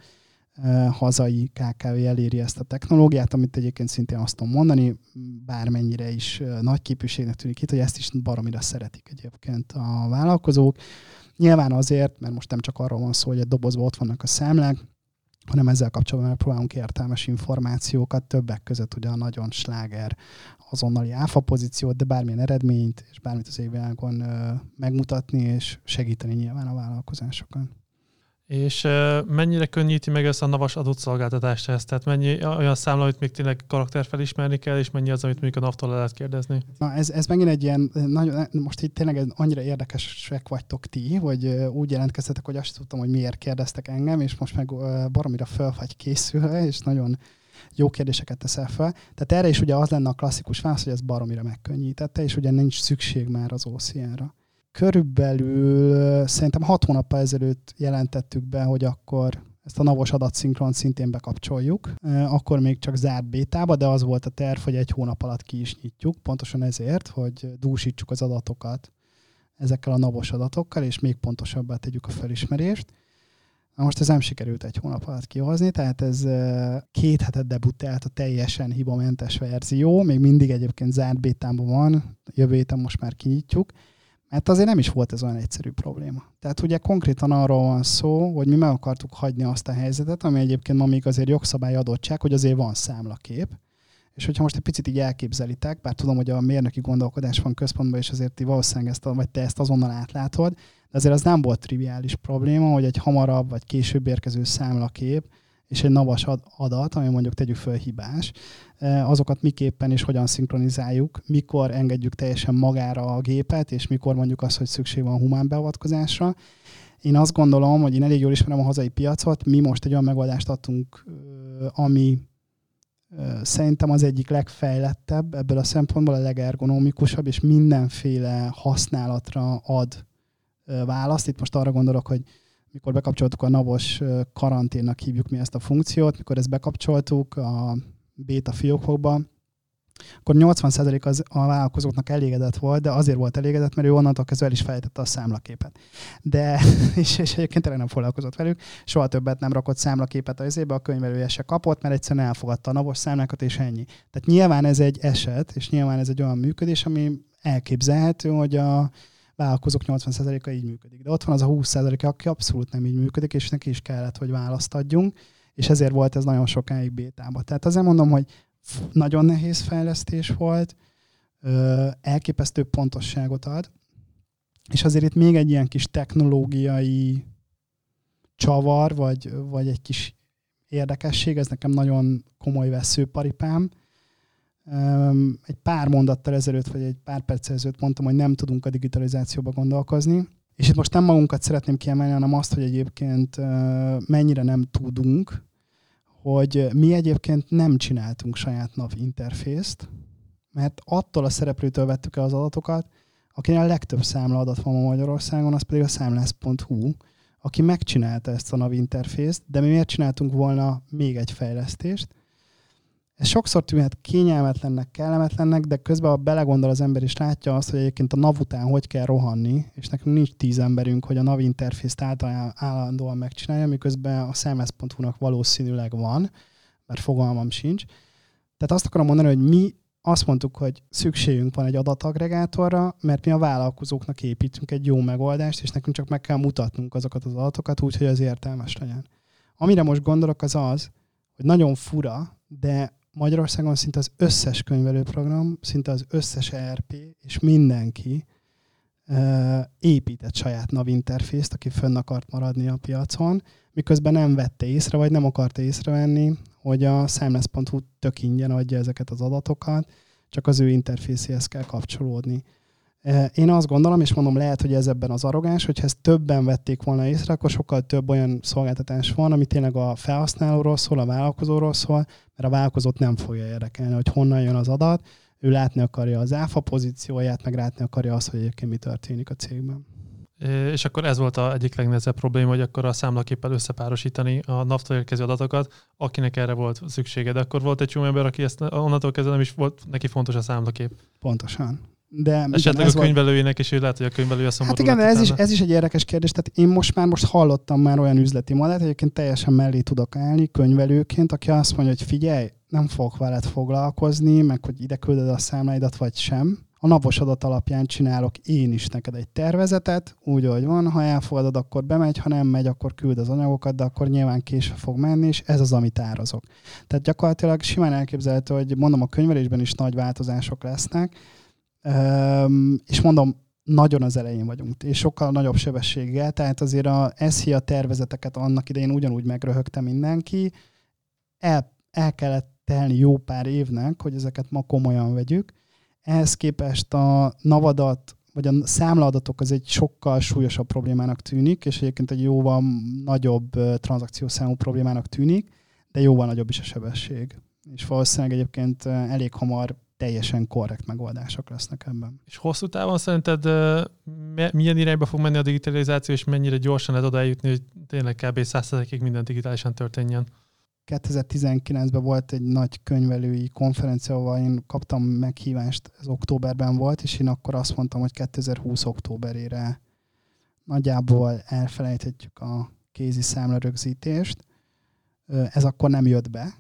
hazai KKV eléri ezt a technológiát, amit egyébként szintén azt tudom mondani, bármennyire is nagy képűségnek tűnik itt, hogy ezt is baromira szeretik egyébként a vállalkozók. Nyilván azért, mert most nem csak arról van szó, hogy egy dobozban ott vannak a számlák, hanem ezzel kapcsolatban megpróbálunk értelmes információkat, többek között ugye a nagyon sláger azonnali áfa pozíciót, de bármilyen eredményt és bármit az évvilágon megmutatni és segíteni nyilván a vállalkozásokon. És mennyire könnyíti meg ezt a navas adott szolgáltatást ezt? Tehát mennyi olyan számla, amit még tényleg karakter felismerni kell, és mennyi az, amit mondjuk a NAV-tól lehet kérdezni? Na ez, ez megint egy ilyen, nagyon, most itt tényleg annyira érdekesek vagytok ti, hogy úgy jelentkeztetek, hogy azt tudtam, hogy miért kérdeztek engem, és most meg baromira föl vagy készülve, és nagyon jó kérdéseket teszel fel. Tehát erre is ugye az lenne a klasszikus válasz, hogy ez baromira megkönnyítette, és ugye nincs szükség már az OCR-ra körülbelül szerintem hat hónappal ezelőtt jelentettük be, hogy akkor ezt a navos adatszinkron szintén bekapcsoljuk. Akkor még csak zárt bétába, de az volt a terv, hogy egy hónap alatt ki is nyitjuk, pontosan ezért, hogy dúsítsuk az adatokat ezekkel a navos adatokkal, és még pontosabbá tegyük a felismerést. Na most ez nem sikerült egy hónap alatt kihozni, tehát ez két hetet debutált a teljesen hibamentes verzió, még mindig egyébként zárt bétában van, jövő héten most már kinyitjuk, mert azért nem is volt ez olyan egyszerű probléma. Tehát ugye konkrétan arról van szó, hogy mi meg akartuk hagyni azt a helyzetet, ami egyébként ma még azért jogszabály adottság, hogy azért van számlakép, és hogyha most egy picit így elképzelitek, bár tudom, hogy a mérnöki gondolkodás van központban, és azért ti valószínűleg ezt, vagy te ezt azonnal átlátod, de azért az nem volt triviális probléma, hogy egy hamarabb vagy később érkező számlakép és egy navas adat, ami mondjuk tegyük föl hibás, e, azokat miképpen és hogyan szinkronizáljuk, mikor engedjük teljesen magára a gépet, és mikor mondjuk azt, hogy szükség van humán beavatkozásra. Én azt gondolom, hogy én elég jól ismerem a hazai piacot, mi most egy olyan megoldást adtunk, ami szerintem az egyik legfejlettebb ebből a szempontból, a legergonomikusabb, és mindenféle használatra ad választ. Itt most arra gondolok, hogy mikor bekapcsoltuk a navos karanténnak hívjuk mi ezt a funkciót, mikor ezt bekapcsoltuk a beta fiókokba, akkor 80% az a vállalkozóknak elégedett volt, de azért volt elégedett, mert ő onnantól kezdve el is fejtette a számlaképet. De, és, és egyébként tényleg nem foglalkozott velük, soha többet nem rakott számlaképet az ébe, a könyvelője se kapott, mert egyszerűen elfogadta a navos számlákat, és ennyi. Tehát nyilván ez egy eset, és nyilván ez egy olyan működés, ami elképzelhető, hogy a, vállalkozók 80%-a így működik. De ott van az a 20% aki abszolút nem így működik, és neki is kellett, hogy választ adjunk, és ezért volt ez nagyon sokáig bétába. Tehát azért mondom, hogy nagyon nehéz fejlesztés volt, elképesztő pontosságot ad, és azért itt még egy ilyen kis technológiai csavar, vagy, vagy egy kis érdekesség, ez nekem nagyon komoly veszőparipám, egy pár mondattal ezelőtt, vagy egy pár perc ezelőtt mondtam, hogy nem tudunk a digitalizációba gondolkozni. És itt most nem magunkat szeretném kiemelni, hanem azt, hogy egyébként mennyire nem tudunk, hogy mi egyébként nem csináltunk saját NAV interfészt, mert attól a szereplőtől vettük el az adatokat, akinek a legtöbb számlaadat van ma Magyarországon, az pedig a számlász.hu, aki megcsinálta ezt a NAV interfészt, de mi miért csináltunk volna még egy fejlesztést, ez sokszor tűnhet kényelmetlennek, kellemetlennek, de közben ha belegondol az ember és látja azt, hogy egyébként a NAV után hogy kell rohanni, és nekünk nincs tíz emberünk, hogy a NAV interfészt állandóan megcsinálja, miközben a szemesz.hu-nak valószínűleg van, mert fogalmam sincs. Tehát azt akarom mondani, hogy mi azt mondtuk, hogy szükségünk van egy adatagregátorra, mert mi a vállalkozóknak építünk egy jó megoldást, és nekünk csak meg kell mutatnunk azokat az adatokat úgy, hogy az értelmes legyen. Amire most gondolok, az az, hogy nagyon fura, de Magyarországon szinte az összes könyvelőprogram, szinte az összes ERP és mindenki épített saját NAV interfészt, aki fönn akart maradni a piacon, miközben nem vette észre, vagy nem akarta észrevenni, hogy a Seamless.hu tök ingyen adja ezeket az adatokat, csak az ő interfészéhez kell kapcsolódni. Én azt gondolom, és mondom, lehet, hogy ez ebben az arrogáns, hogyha ezt többen vették volna észre, akkor sokkal több olyan szolgáltatás van, ami tényleg a felhasználóról szól, a vállalkozóról szól, mert a vállalkozót nem fogja érdekelni, hogy honnan jön az adat, ő látni akarja az áfa pozícióját, meg látni akarja azt, hogy egyébként mi történik a cégben. És akkor ez volt a egyik legnehezebb probléma, hogy akkor a számlaképpel összepárosítani a nav érkező adatokat, akinek erre volt szüksége. De akkor volt egy csomó ember, aki ezt onnantól kezdve nem is volt neki fontos a számlakép. Pontosan. De Esetleg a könyvelőjének is, ő lehet, hogy a könyvelője szomorú. Hát igen, de ez is, ez is egy érdekes kérdés. Tehát én most már most hallottam már olyan üzleti modellt, egyébként teljesen mellé tudok állni könyvelőként, aki azt mondja, hogy figyelj, nem fogok veled foglalkozni, meg hogy ide küldöd a számláidat, vagy sem. A napos adat alapján csinálok én is neked egy tervezetet, úgy, ahogy van. Ha elfogadod, akkor bemegy, ha nem megy, akkor küld az anyagokat, de akkor nyilván késve fog menni, és ez az, amit árazok. Tehát gyakorlatilag simán elképzelhető, hogy mondom, a könyvelésben is nagy változások lesznek, és mondom, nagyon az elején vagyunk, és sokkal nagyobb sebességgel, tehát azért a SZIA tervezeteket annak idején ugyanúgy megröhögte mindenki, el, el kellett telni jó pár évnek, hogy ezeket ma komolyan vegyük. Ehhez képest a navadat, vagy a számlaadatok az egy sokkal súlyosabb problémának tűnik, és egyébként egy jóval nagyobb tranzakciószámú problémának tűnik, de jóval nagyobb is a sebesség. És valószínűleg egyébként elég hamar teljesen korrekt megoldások lesznek ebben. És hosszú távon szerinted milyen irányba fog menni a digitalizáció, és mennyire gyorsan lehet oda eljutni, hogy tényleg kb. 100%-ig minden digitálisan történjen? 2019-ben volt egy nagy könyvelői konferencia, ahol én kaptam meghívást, ez októberben volt, és én akkor azt mondtam, hogy 2020 októberére nagyjából elfelejthetjük a kézi számla rögzítést. Ez akkor nem jött be,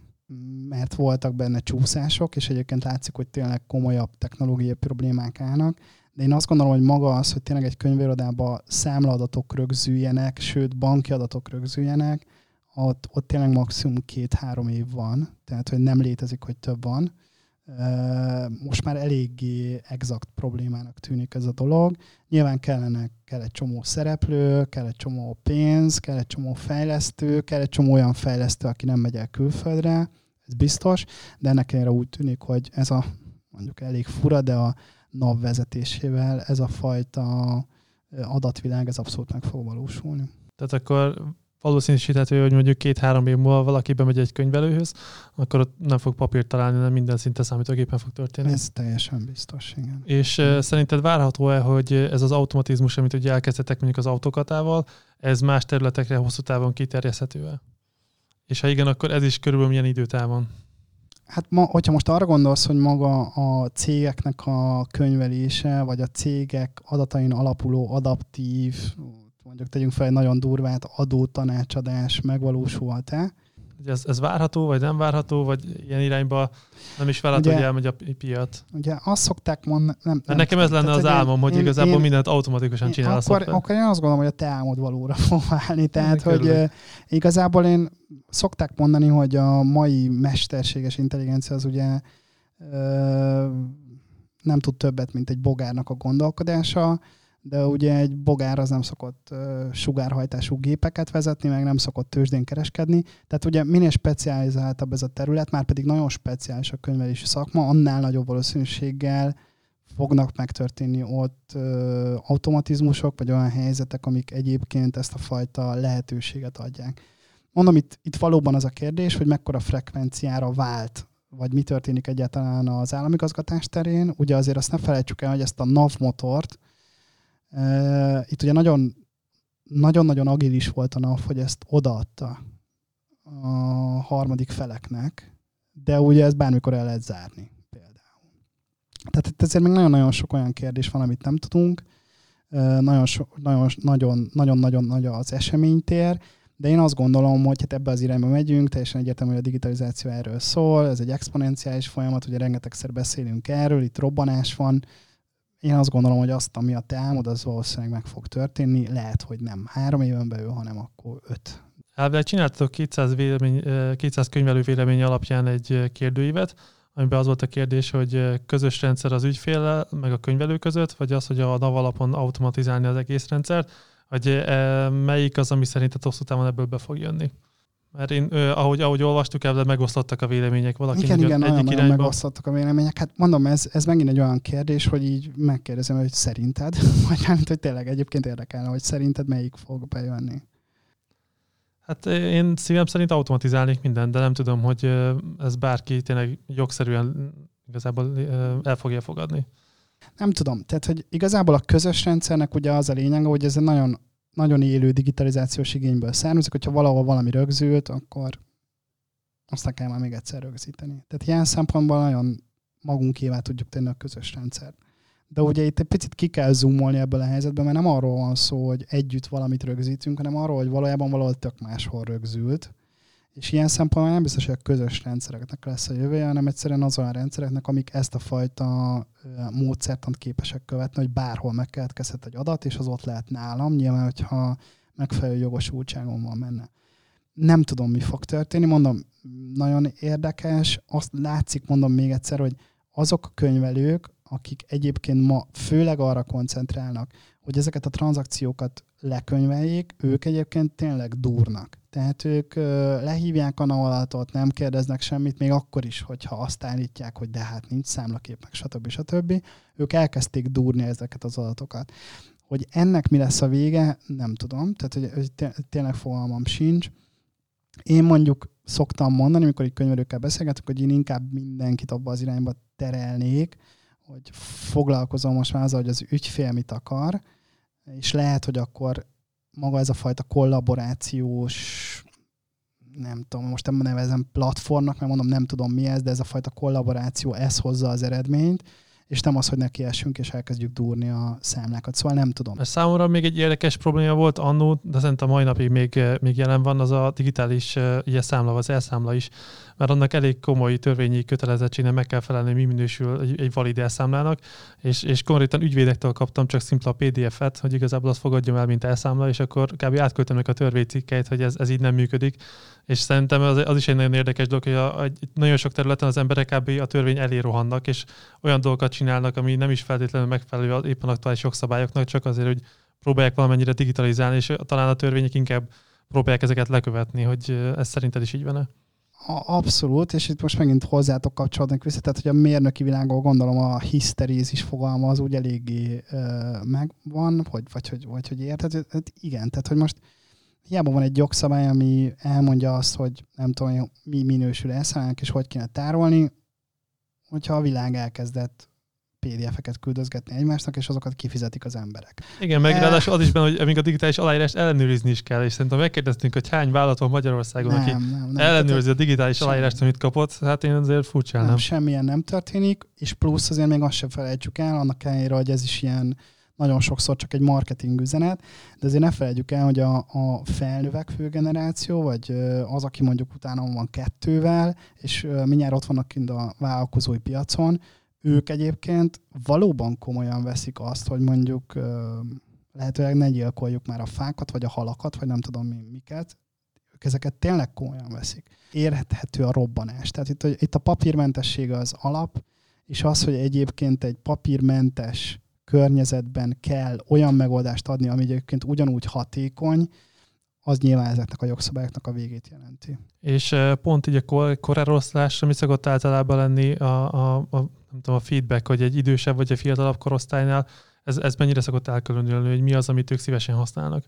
mert voltak benne csúszások, és egyébként látszik, hogy tényleg komolyabb technológiai problémák állnak. De én azt gondolom, hogy maga az, hogy tényleg egy könyvérodában számlaadatok rögzüljenek, sőt banki adatok rögzüljenek, ott, ott tényleg maximum két-három év van, tehát hogy nem létezik, hogy több van. Most már eléggé exakt problémának tűnik ez a dolog. Nyilván kellene, kell egy csomó szereplő, kell egy csomó pénz, kell egy csomó fejlesztő, kell egy csomó olyan fejlesztő, aki nem megy el külföldre, ez biztos, de ennek erre úgy tűnik, hogy ez a mondjuk elég fura, de a NAV vezetésével ez a fajta adatvilág, ez abszolút meg fog valósulni. Tehát akkor valószínűsíthető, hogy mondjuk két-három év múlva valaki bemegy egy könyvelőhöz, akkor ott nem fog papírt találni, hanem minden szinte számítógépen fog történni. Ez teljesen biztos, igen. És uh, szerinted várható-e, hogy ez az automatizmus, amit ugye elkezdtek mondjuk az autokatával, ez más területekre hosszú távon kiterjeszthető-e? És ha igen, akkor ez is körülbelül milyen időtávon? Hát ma, hogyha most arra gondolsz, hogy maga a cégeknek a könyvelése, vagy a cégek adatain alapuló adaptív, mondjuk tegyünk fel egy nagyon durvát, adó tanácsadás megvalósulhat-e, ez, ez várható, vagy nem várható, vagy ilyen irányba nem is ugye, hogy elmegy a piac? Ugye azt szokták mondani... Nem, nem, nekem ez lenne az álmom, hogy én, igazából én, mindent automatikusan én, csinál akkor, a akkor én azt gondolom, hogy a te álmod valóra fog válni. Tehát, hogy uh, igazából én szokták mondani, hogy a mai mesterséges intelligencia az ugye uh, nem tud többet, mint egy bogárnak a gondolkodása, de ugye egy bogár az nem szokott sugárhajtású gépeket vezetni, meg nem szokott tőzsdén kereskedni. Tehát ugye minél specializáltabb ez a terület, már pedig nagyon speciális a könyvelési szakma, annál nagyobb valószínűséggel fognak megtörténni ott uh, automatizmusok, vagy olyan helyzetek, amik egyébként ezt a fajta lehetőséget adják. Mondom, itt, itt valóban az a kérdés, hogy mekkora frekvenciára vált vagy mi történik egyáltalán az államigazgatás terén. Ugye azért azt ne felejtsük el, hogy ezt a NAV motort, itt ugye nagyon, nagyon-nagyon agilis volt a NAV, hogy ezt odaadta a harmadik feleknek, de ugye ezt bármikor el lehet zárni például. Tehát itt ezért még nagyon-nagyon sok olyan kérdés van, amit nem tudunk. Nagyon, so, nagyon, nagyon, nagyon, nagy az eseménytér, De én azt gondolom, hogy hát ebbe az irányba megyünk, teljesen egyértelmű, hogy a digitalizáció erről szól, ez egy exponenciális folyamat, ugye rengetegszer beszélünk erről, itt robbanás van. Én azt gondolom, hogy azt, ami a te álmod, az valószínűleg meg fog történni. Lehet, hogy nem három éven belül, hanem akkor öt. Elvileg csináltatok 200, vélemény, 200 könyvelő vélemény alapján egy kérdőívet, amiben az volt a kérdés, hogy közös rendszer az ügyféle, meg a könyvelő között, vagy az, hogy a NAV alapon automatizálni az egész rendszert, e, melyik az, ami szerinted hosszú távon ebből be fog jönni? Mert én, ahogy, ahogy olvastuk, ebben megosztottak a vélemények. Valaki igen, igen, egyik nagyon, irányba. megosztottak a vélemények. Hát mondom, ez, ez megint egy olyan kérdés, hogy így megkérdezem, hogy szerinted, vagy nem, hogy tényleg egyébként érdekelne, hogy szerinted melyik fog bejönni. Hát én szívem szerint automatizálnék mindent, de nem tudom, hogy ez bárki tényleg jogszerűen igazából el fogja fogadni. Nem tudom. Tehát, hogy igazából a közös rendszernek ugye az a lényeg, hogy ez egy nagyon, nagyon élő digitalizációs igényből származik, hogyha valahol valami rögzült, akkor azt kell már még egyszer rögzíteni. Tehát ilyen szempontból nagyon magunkévá tudjuk tenni a közös rendszert. De ugye itt egy picit ki kell zoomolni ebből a helyzetből, mert nem arról van szó, hogy együtt valamit rögzítünk, hanem arról, hogy valójában valahol tök máshol rögzült. És ilyen szempontból nem biztos, hogy a közös rendszereknek lesz a jövője, hanem egyszerűen az olyan rendszereknek, amik ezt a fajta módszertant képesek követni, hogy bárhol megkeletkezhet egy adat, és az ott lehet nálam, nyilván, hogyha megfelelő jogosultságom van menne. Nem tudom, mi fog történni, mondom, nagyon érdekes, azt látszik, mondom még egyszer, hogy azok a könyvelők, akik egyébként ma főleg arra koncentrálnak, hogy ezeket a tranzakciókat lekönyveljék, ők egyébként tényleg durnak. Tehát ők lehívják a navalatot, nem kérdeznek semmit, még akkor is, hogyha azt állítják, hogy de hát nincs számlakép, meg stb. stb. Ők elkezdték durni ezeket az adatokat. Hogy ennek mi lesz a vége, nem tudom. Tehát, hogy tényleg fogalmam sincs. Én mondjuk szoktam mondani, amikor egy könyvelőkkel beszélgetek, hogy én inkább mindenkit abba az irányba terelnék, hogy foglalkozom most már azzal, hogy az ügyfél mit akar, és lehet, hogy akkor maga ez a fajta kollaborációs nem tudom, most nem nevezem platformnak, mert mondom, nem tudom mi ez, de ez a fajta kollaboráció, ez hozza az eredményt, és nem az, hogy nekiesünk és elkezdjük durni a számlákat. Szóval nem tudom. Ez számomra még egy érdekes probléma volt annó, de szerintem a mai napig még, még jelen van, az a digitális ilyen számla, az elszámla is, mert annak elég komoly törvényi kötelezettségnek meg kell felelni, mi minősül egy, egy valid elszámlának, és, és konkrétan ügyvédektől kaptam csak szimpla PDF-et, hogy igazából azt fogadjam el, mint elszámla, és akkor kb. átköltöm a törvénycikkeit, hogy ez, ez így nem működik. És szerintem az, az is egy nagyon érdekes dolog, hogy a, a, nagyon sok területen az emberek kb. a törvény elé rohannak, és olyan dolgokat csinálnak, ami nem is feltétlenül megfelelő éppen aktuális jogszabályoknak, csak azért, hogy próbálják valamennyire digitalizálni, és talán a törvények inkább próbálják ezeket lekövetni, hogy ez szerinted is így van-e? Abszolút, és itt most megint hozzátok kapcsolódnak vissza, tehát hogy a mérnöki világban gondolom a hiszterézis fogalma az úgy eléggé ö, megvan, vagy, vagy, vagy, vagy hogy érted? Hát igen, tehát hogy most hiába van egy jogszabály, ami elmondja azt, hogy nem tudom, mi minősül elszállnak, és hogy kéne tárolni, hogyha a világ elkezdett PDF-eket küldözgetni egymásnak, és azokat kifizetik az emberek. Igen, meg e... ráadásul az is benne, hogy még a digitális aláírást ellenőrizni is kell, és szerintem megkérdeztünk, hogy hány vállalat van Magyarországon, nem, aki nem, nem, ellenőrzi a digitális semmi. aláírást, amit kapott, hát én azért furcsálnám. Nem, semmilyen nem történik, és plusz azért még azt sem felejtsük el, annak ellenére, hogy ez is ilyen nagyon sokszor csak egy marketing üzenet, de azért ne felejtjük el, hogy a, a felnövekvő generáció, vagy az, aki mondjuk utána van kettővel, és mindjárt ott vannak kint a vállalkozói piacon, ők egyébként valóban komolyan veszik azt, hogy mondjuk lehetőleg ne gyilkoljuk már a fákat, vagy a halakat, vagy nem tudom mi, miket. Ők ezeket tényleg komolyan veszik. Érhethető a robbanás. Tehát itt, itt a papírmentesség az alap, és az, hogy egyébként egy papírmentes környezetben kell olyan megoldást adni, ami egyébként ugyanúgy hatékony, az nyilván ezeknek a jogszabályoknak a végét jelenti. És pont így a koreroszlásra mi szokott általában lenni a, a, a, nem tudom, a feedback, hogy egy idősebb vagy egy fiatalabb korosztálynál, ez, ez mennyire szokott elkülönülni, hogy mi az, amit ők szívesen használnak?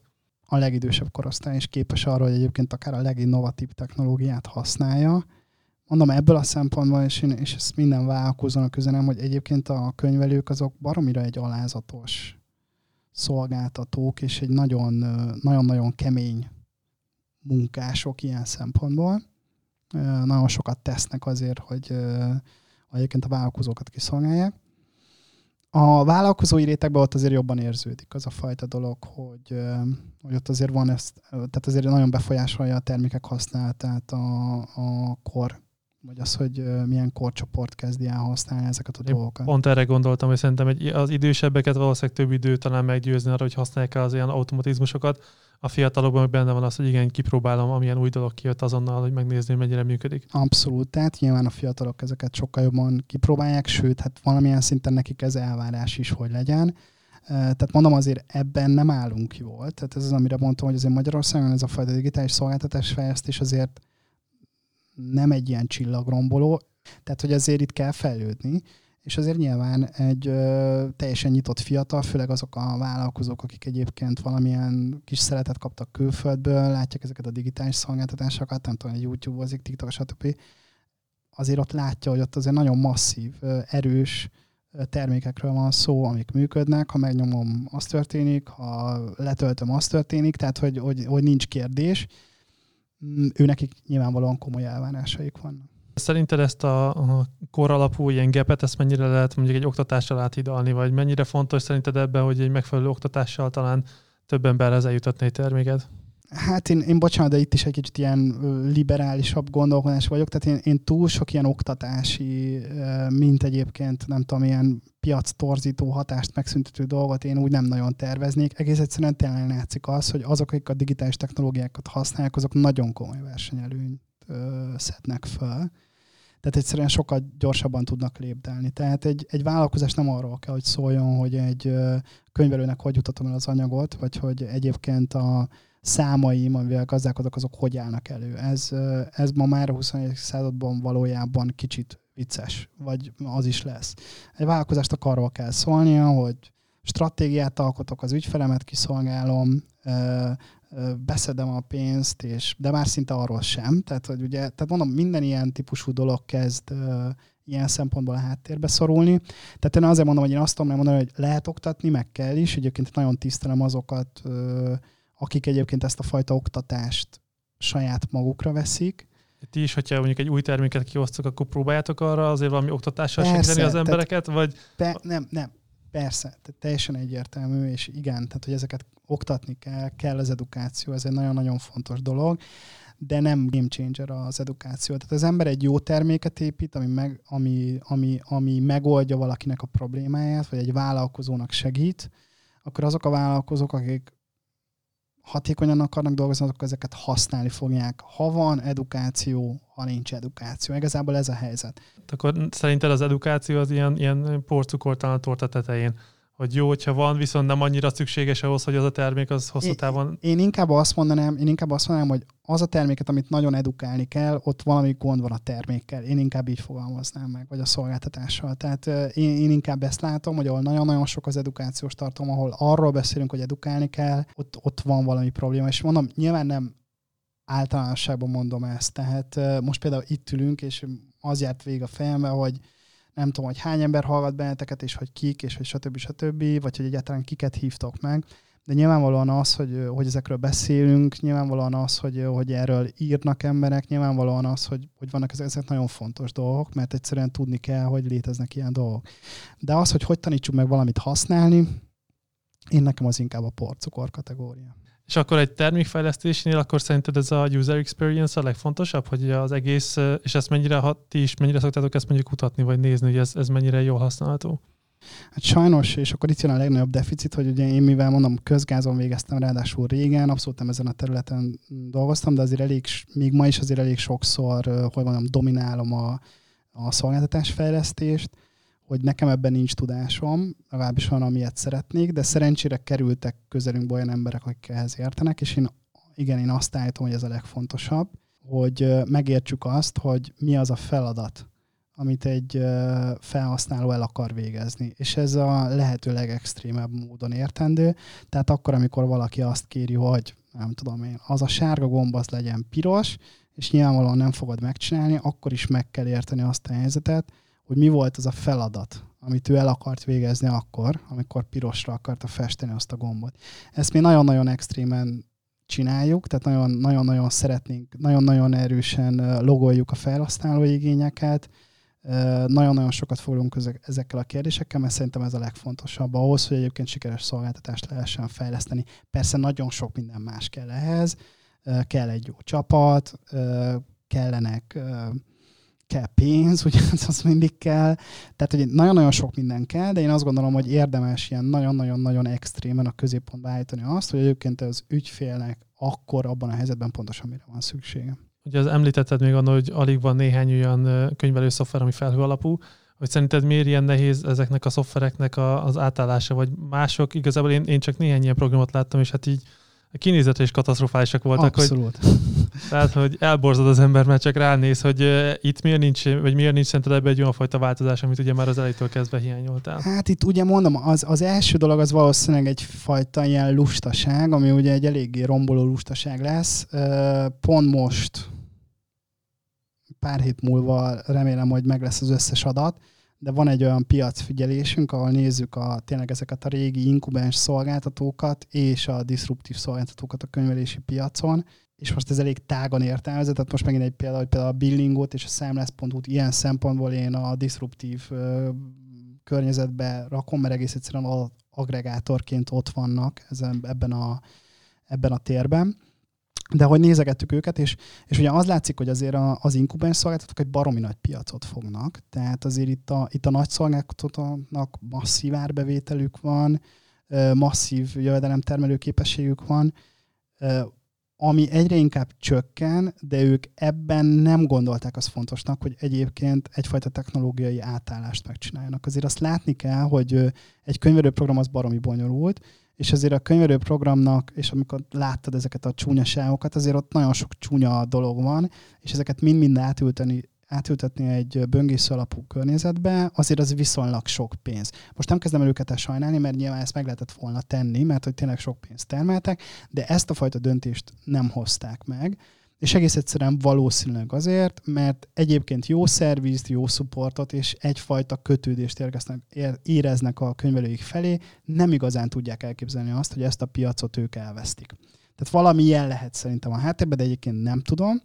A legidősebb korosztály is képes arra, hogy egyébként akár a leginnovatív technológiát használja, mondom ebből a szempontból, és, én, és ezt minden vállalkozónak üzenem, hogy egyébként a könyvelők azok baromira egy alázatos szolgáltatók, és egy nagyon-nagyon kemény munkások ilyen szempontból. Nagyon sokat tesznek azért, hogy egyébként a vállalkozókat kiszolgálják. A vállalkozói rétegben ott azért jobban érződik az a fajta dolog, hogy, hogy ott azért van ezt, tehát azért nagyon befolyásolja a termékek használatát a, a kor vagy az, hogy milyen korcsoport kezdi el használni ezeket a Én dolgokat. Pont erre gondoltam, hogy szerintem egy, az idősebbeket valószínűleg több idő talán meggyőzni arra, hogy használják az ilyen automatizmusokat. A fiatalokban benne van az, hogy igen, kipróbálom, amilyen új dolog kijött azonnal, hogy megnézni, mennyire működik. Abszolút, tehát nyilván a fiatalok ezeket sokkal jobban kipróbálják, sőt, hát valamilyen szinten nekik ez elvárás is, hogy legyen. Tehát mondom, azért ebben nem állunk jól. Tehát ez az, amire mondtam, hogy azért Magyarországon ez a fajta digitális szolgáltatás fejlesztés azért nem egy ilyen csillagromboló, tehát hogy azért itt kell fejlődni, és azért nyilván egy ö, teljesen nyitott fiatal, főleg azok a vállalkozók, akik egyébként valamilyen kis szeretet kaptak külföldből, látják ezeket a digitális szolgáltatásokat, nem tudom, YouTube-ozik, TikTok, stb. Azért ott látja, hogy ott azért nagyon masszív, erős termékekről van szó, amik működnek, ha megnyomom, az történik, ha letöltöm, az történik, tehát hogy, hogy, hogy nincs kérdés Mm, ő nekik nyilvánvalóan komoly elvárásaik vannak. Szerinted ezt a, a koralapú ilyen gepet, ezt mennyire lehet mondjuk egy oktatással áthidalni, vagy mennyire fontos szerinted ebben, hogy egy megfelelő oktatással talán több emberhez eljutatni egy terméket? Hát én, én bocsánat, de itt is egy kicsit ilyen liberálisabb gondolkodás vagyok, tehát én, én túl sok ilyen oktatási, mint egyébként nem tudom, ilyen piac torzító hatást megszüntető dolgot én úgy nem nagyon terveznék. Egész egyszerűen tényleg látszik az, hogy azok, akik a digitális technológiákat használják, azok nagyon komoly versenyelőnyt szednek föl. Tehát egyszerűen sokkal gyorsabban tudnak lépdelni. Tehát egy, egy vállalkozás nem arról kell, hogy szóljon, hogy egy könyvelőnek hogy jutatom el az anyagot, vagy hogy egyébként a, számaim, amivel gazdálkodok, azok hogy állnak elő. Ez, ez ma már a 21. században valójában kicsit vicces, vagy az is lesz. Egy vállalkozást arról kell szólnia, hogy stratégiát alkotok, az ügyfelemet kiszolgálom, beszedem a pénzt, és, de már szinte arról sem. Tehát, hogy ugye, tehát mondom, minden ilyen típusú dolog kezd ilyen szempontból a háttérbe szorulni. Tehát én azért mondom, hogy én azt tudom mondani, hogy lehet oktatni, meg kell is. Egyébként nagyon tisztelem azokat, akik egyébként ezt a fajta oktatást saját magukra veszik. Ti is, hogyha mondjuk egy új terméket kiosztok, akkor próbáljátok arra azért valami oktatással Persze, segíteni az embereket? Vagy... Pe, nem, nem. Persze, tehát teljesen egyértelmű, és igen, tehát hogy ezeket oktatni kell, kell az edukáció, ez egy nagyon-nagyon fontos dolog, de nem game changer az edukáció. Tehát az ember egy jó terméket épít, ami, meg, ami, ami, ami megoldja valakinek a problémáját, vagy egy vállalkozónak segít, akkor azok a vállalkozók, akik hatékonyan akarnak dolgozni, akkor ezeket használni fogják. Ha van edukáció, ha nincs edukáció. Igazából ez a helyzet. Akkor szerinted az edukáció az ilyen, ilyen porcukortalan a torta tetején? Hogy jó, hogyha van, viszont nem annyira szükséges ahhoz, hogy az a termék az hosszú távon... Én, én inkább azt mondanám, én inkább azt mondanám, hogy az a terméket, amit nagyon edukálni kell, ott valami gond van a termékkel. Én inkább így fogalmaznám meg, vagy a szolgáltatással. Tehát én, én inkább ezt látom, hogy ahol nagyon-nagyon sok az edukációs tartom, ahol arról beszélünk, hogy edukálni kell, ott, ott van valami probléma. És mondom, nyilván nem általánosságban mondom ezt. Tehát most például itt ülünk, és az járt végig a fejembe, hogy nem tudom, hogy hány ember hallgat benneteket, és hogy kik, és hogy stb. stb. vagy hogy egyáltalán kiket hívtok meg. De nyilvánvalóan az, hogy, hogy ezekről beszélünk, nyilvánvalóan az, hogy, hogy erről írnak emberek, nyilvánvalóan az, hogy, hogy vannak ezek, ezek nagyon fontos dolgok, mert egyszerűen tudni kell, hogy léteznek ilyen dolgok. De az, hogy hogy tanítsuk meg valamit használni, én nekem az inkább a porcukor kategória. És akkor egy termékfejlesztésnél, akkor szerinted ez a user experience a legfontosabb, hogy az egész, és ezt mennyire, ha ti is mennyire szoktátok ezt mondjuk kutatni, vagy nézni, hogy ez, ez mennyire jól használható? Hát sajnos, és akkor itt jön a legnagyobb deficit, hogy ugye én mivel mondom, közgázon végeztem ráadásul régen, abszolút nem ezen a területen dolgoztam, de azért elég, még ma is azért elég sokszor, hogy mondom, dominálom a, a szolgáltatásfejlesztést, hogy nekem ebben nincs tudásom, legalábbis van, amilyet szeretnék, de szerencsére kerültek közelünkbe olyan emberek, akik ehhez értenek, és én igen, én azt állítom, hogy ez a legfontosabb, hogy megértsük azt, hogy mi az a feladat, amit egy felhasználó el akar végezni. És ez a lehető legextrémebb módon értendő. Tehát akkor, amikor valaki azt kéri, hogy nem tudom én, az a sárga gomb az legyen piros, és nyilvánvalóan nem fogod megcsinálni, akkor is meg kell érteni azt a helyzetet, hogy mi volt az a feladat, amit ő el akart végezni akkor, amikor pirosra akarta festeni azt a gombot. Ezt mi nagyon-nagyon extrémen csináljuk, tehát nagyon-nagyon szeretnénk, nagyon-nagyon erősen logoljuk a felhasználó igényeket, Nagyon-nagyon sokat fogunk ezekkel a kérdésekkel, mert szerintem ez a legfontosabb ahhoz, hogy egyébként sikeres szolgáltatást lehessen fejleszteni. Persze nagyon sok minden más kell ehhez, kell egy jó csapat, kellenek kell pénz, ugye az mindig kell. Tehát, hogy nagyon-nagyon sok minden kell, de én azt gondolom, hogy érdemes ilyen nagyon-nagyon-nagyon extrémen a középpontba állítani azt, hogy egyébként az ügyfélnek akkor abban a helyzetben pontosan mire van szüksége. Ugye az említetted még annak, hogy alig van néhány olyan könyvelő szoftver, ami felhő alapú, hogy szerinted miért ilyen nehéz ezeknek a szoftvereknek a, az átállása, vagy mások, igazából én, én csak néhány ilyen programot láttam, és hát így a kinézetre is katasztrofálisak voltak. Abszolút. Hogy, tehát, hogy elborzod az ember, mert csak ránéz, hogy uh, itt miért nincs, vagy miért nincs szerinted ebbe egy olyan fajta változás, amit ugye már az elejétől kezdve hiányoltál. Hát itt ugye mondom, az, az első dolog az valószínűleg egyfajta ilyen lustaság, ami ugye egy eléggé romboló lustaság lesz. Uh, pont most pár hét múlva remélem, hogy meg lesz az összes adat, de van egy olyan piacfigyelésünk, ahol nézzük a, tényleg ezeket a régi inkubens szolgáltatókat és a disruptív szolgáltatókat a könyvelési piacon, és most ez elég tágan értelmezett, tehát most megint egy példa, hogy például a Billingot és a számlászhu ilyen szempontból én a disruptív ö, környezetbe rakom, mert egész egyszerűen agregátorként ott vannak ezen, ebben, a, ebben a térben de hogy nézegettük őket, és, és ugye az látszik, hogy azért a, az inkubens szolgáltatók egy baromi nagy piacot fognak, tehát azért itt a, itt a nagy szolgáltatóknak masszív árbevételük van, masszív jövedelemtermelő képességük van, ami egyre inkább csökken, de ők ebben nem gondolták azt fontosnak, hogy egyébként egyfajta technológiai átállást megcsináljanak. Azért azt látni kell, hogy egy könyvelőprogram az baromi bonyolult, és azért a könyvelő programnak, és amikor láttad ezeket a csúnyaságokat, azért ott nagyon sok csúnya dolog van, és ezeket mind-mind átülteni, átültetni egy böngésző alapú környezetbe, azért az viszonylag sok pénz. Most nem kezdem el őket el sajnálni, mert nyilván ezt meg lehetett volna tenni, mert hogy tényleg sok pénzt termeltek, de ezt a fajta döntést nem hozták meg. És egész egyszerűen valószínűleg azért, mert egyébként jó szervizt, jó supportot és egyfajta kötődést éreznek a könyvelőik felé, nem igazán tudják elképzelni azt, hogy ezt a piacot ők elvesztik. Tehát valami ilyen lehet szerintem a háttérben, de egyébként nem tudom.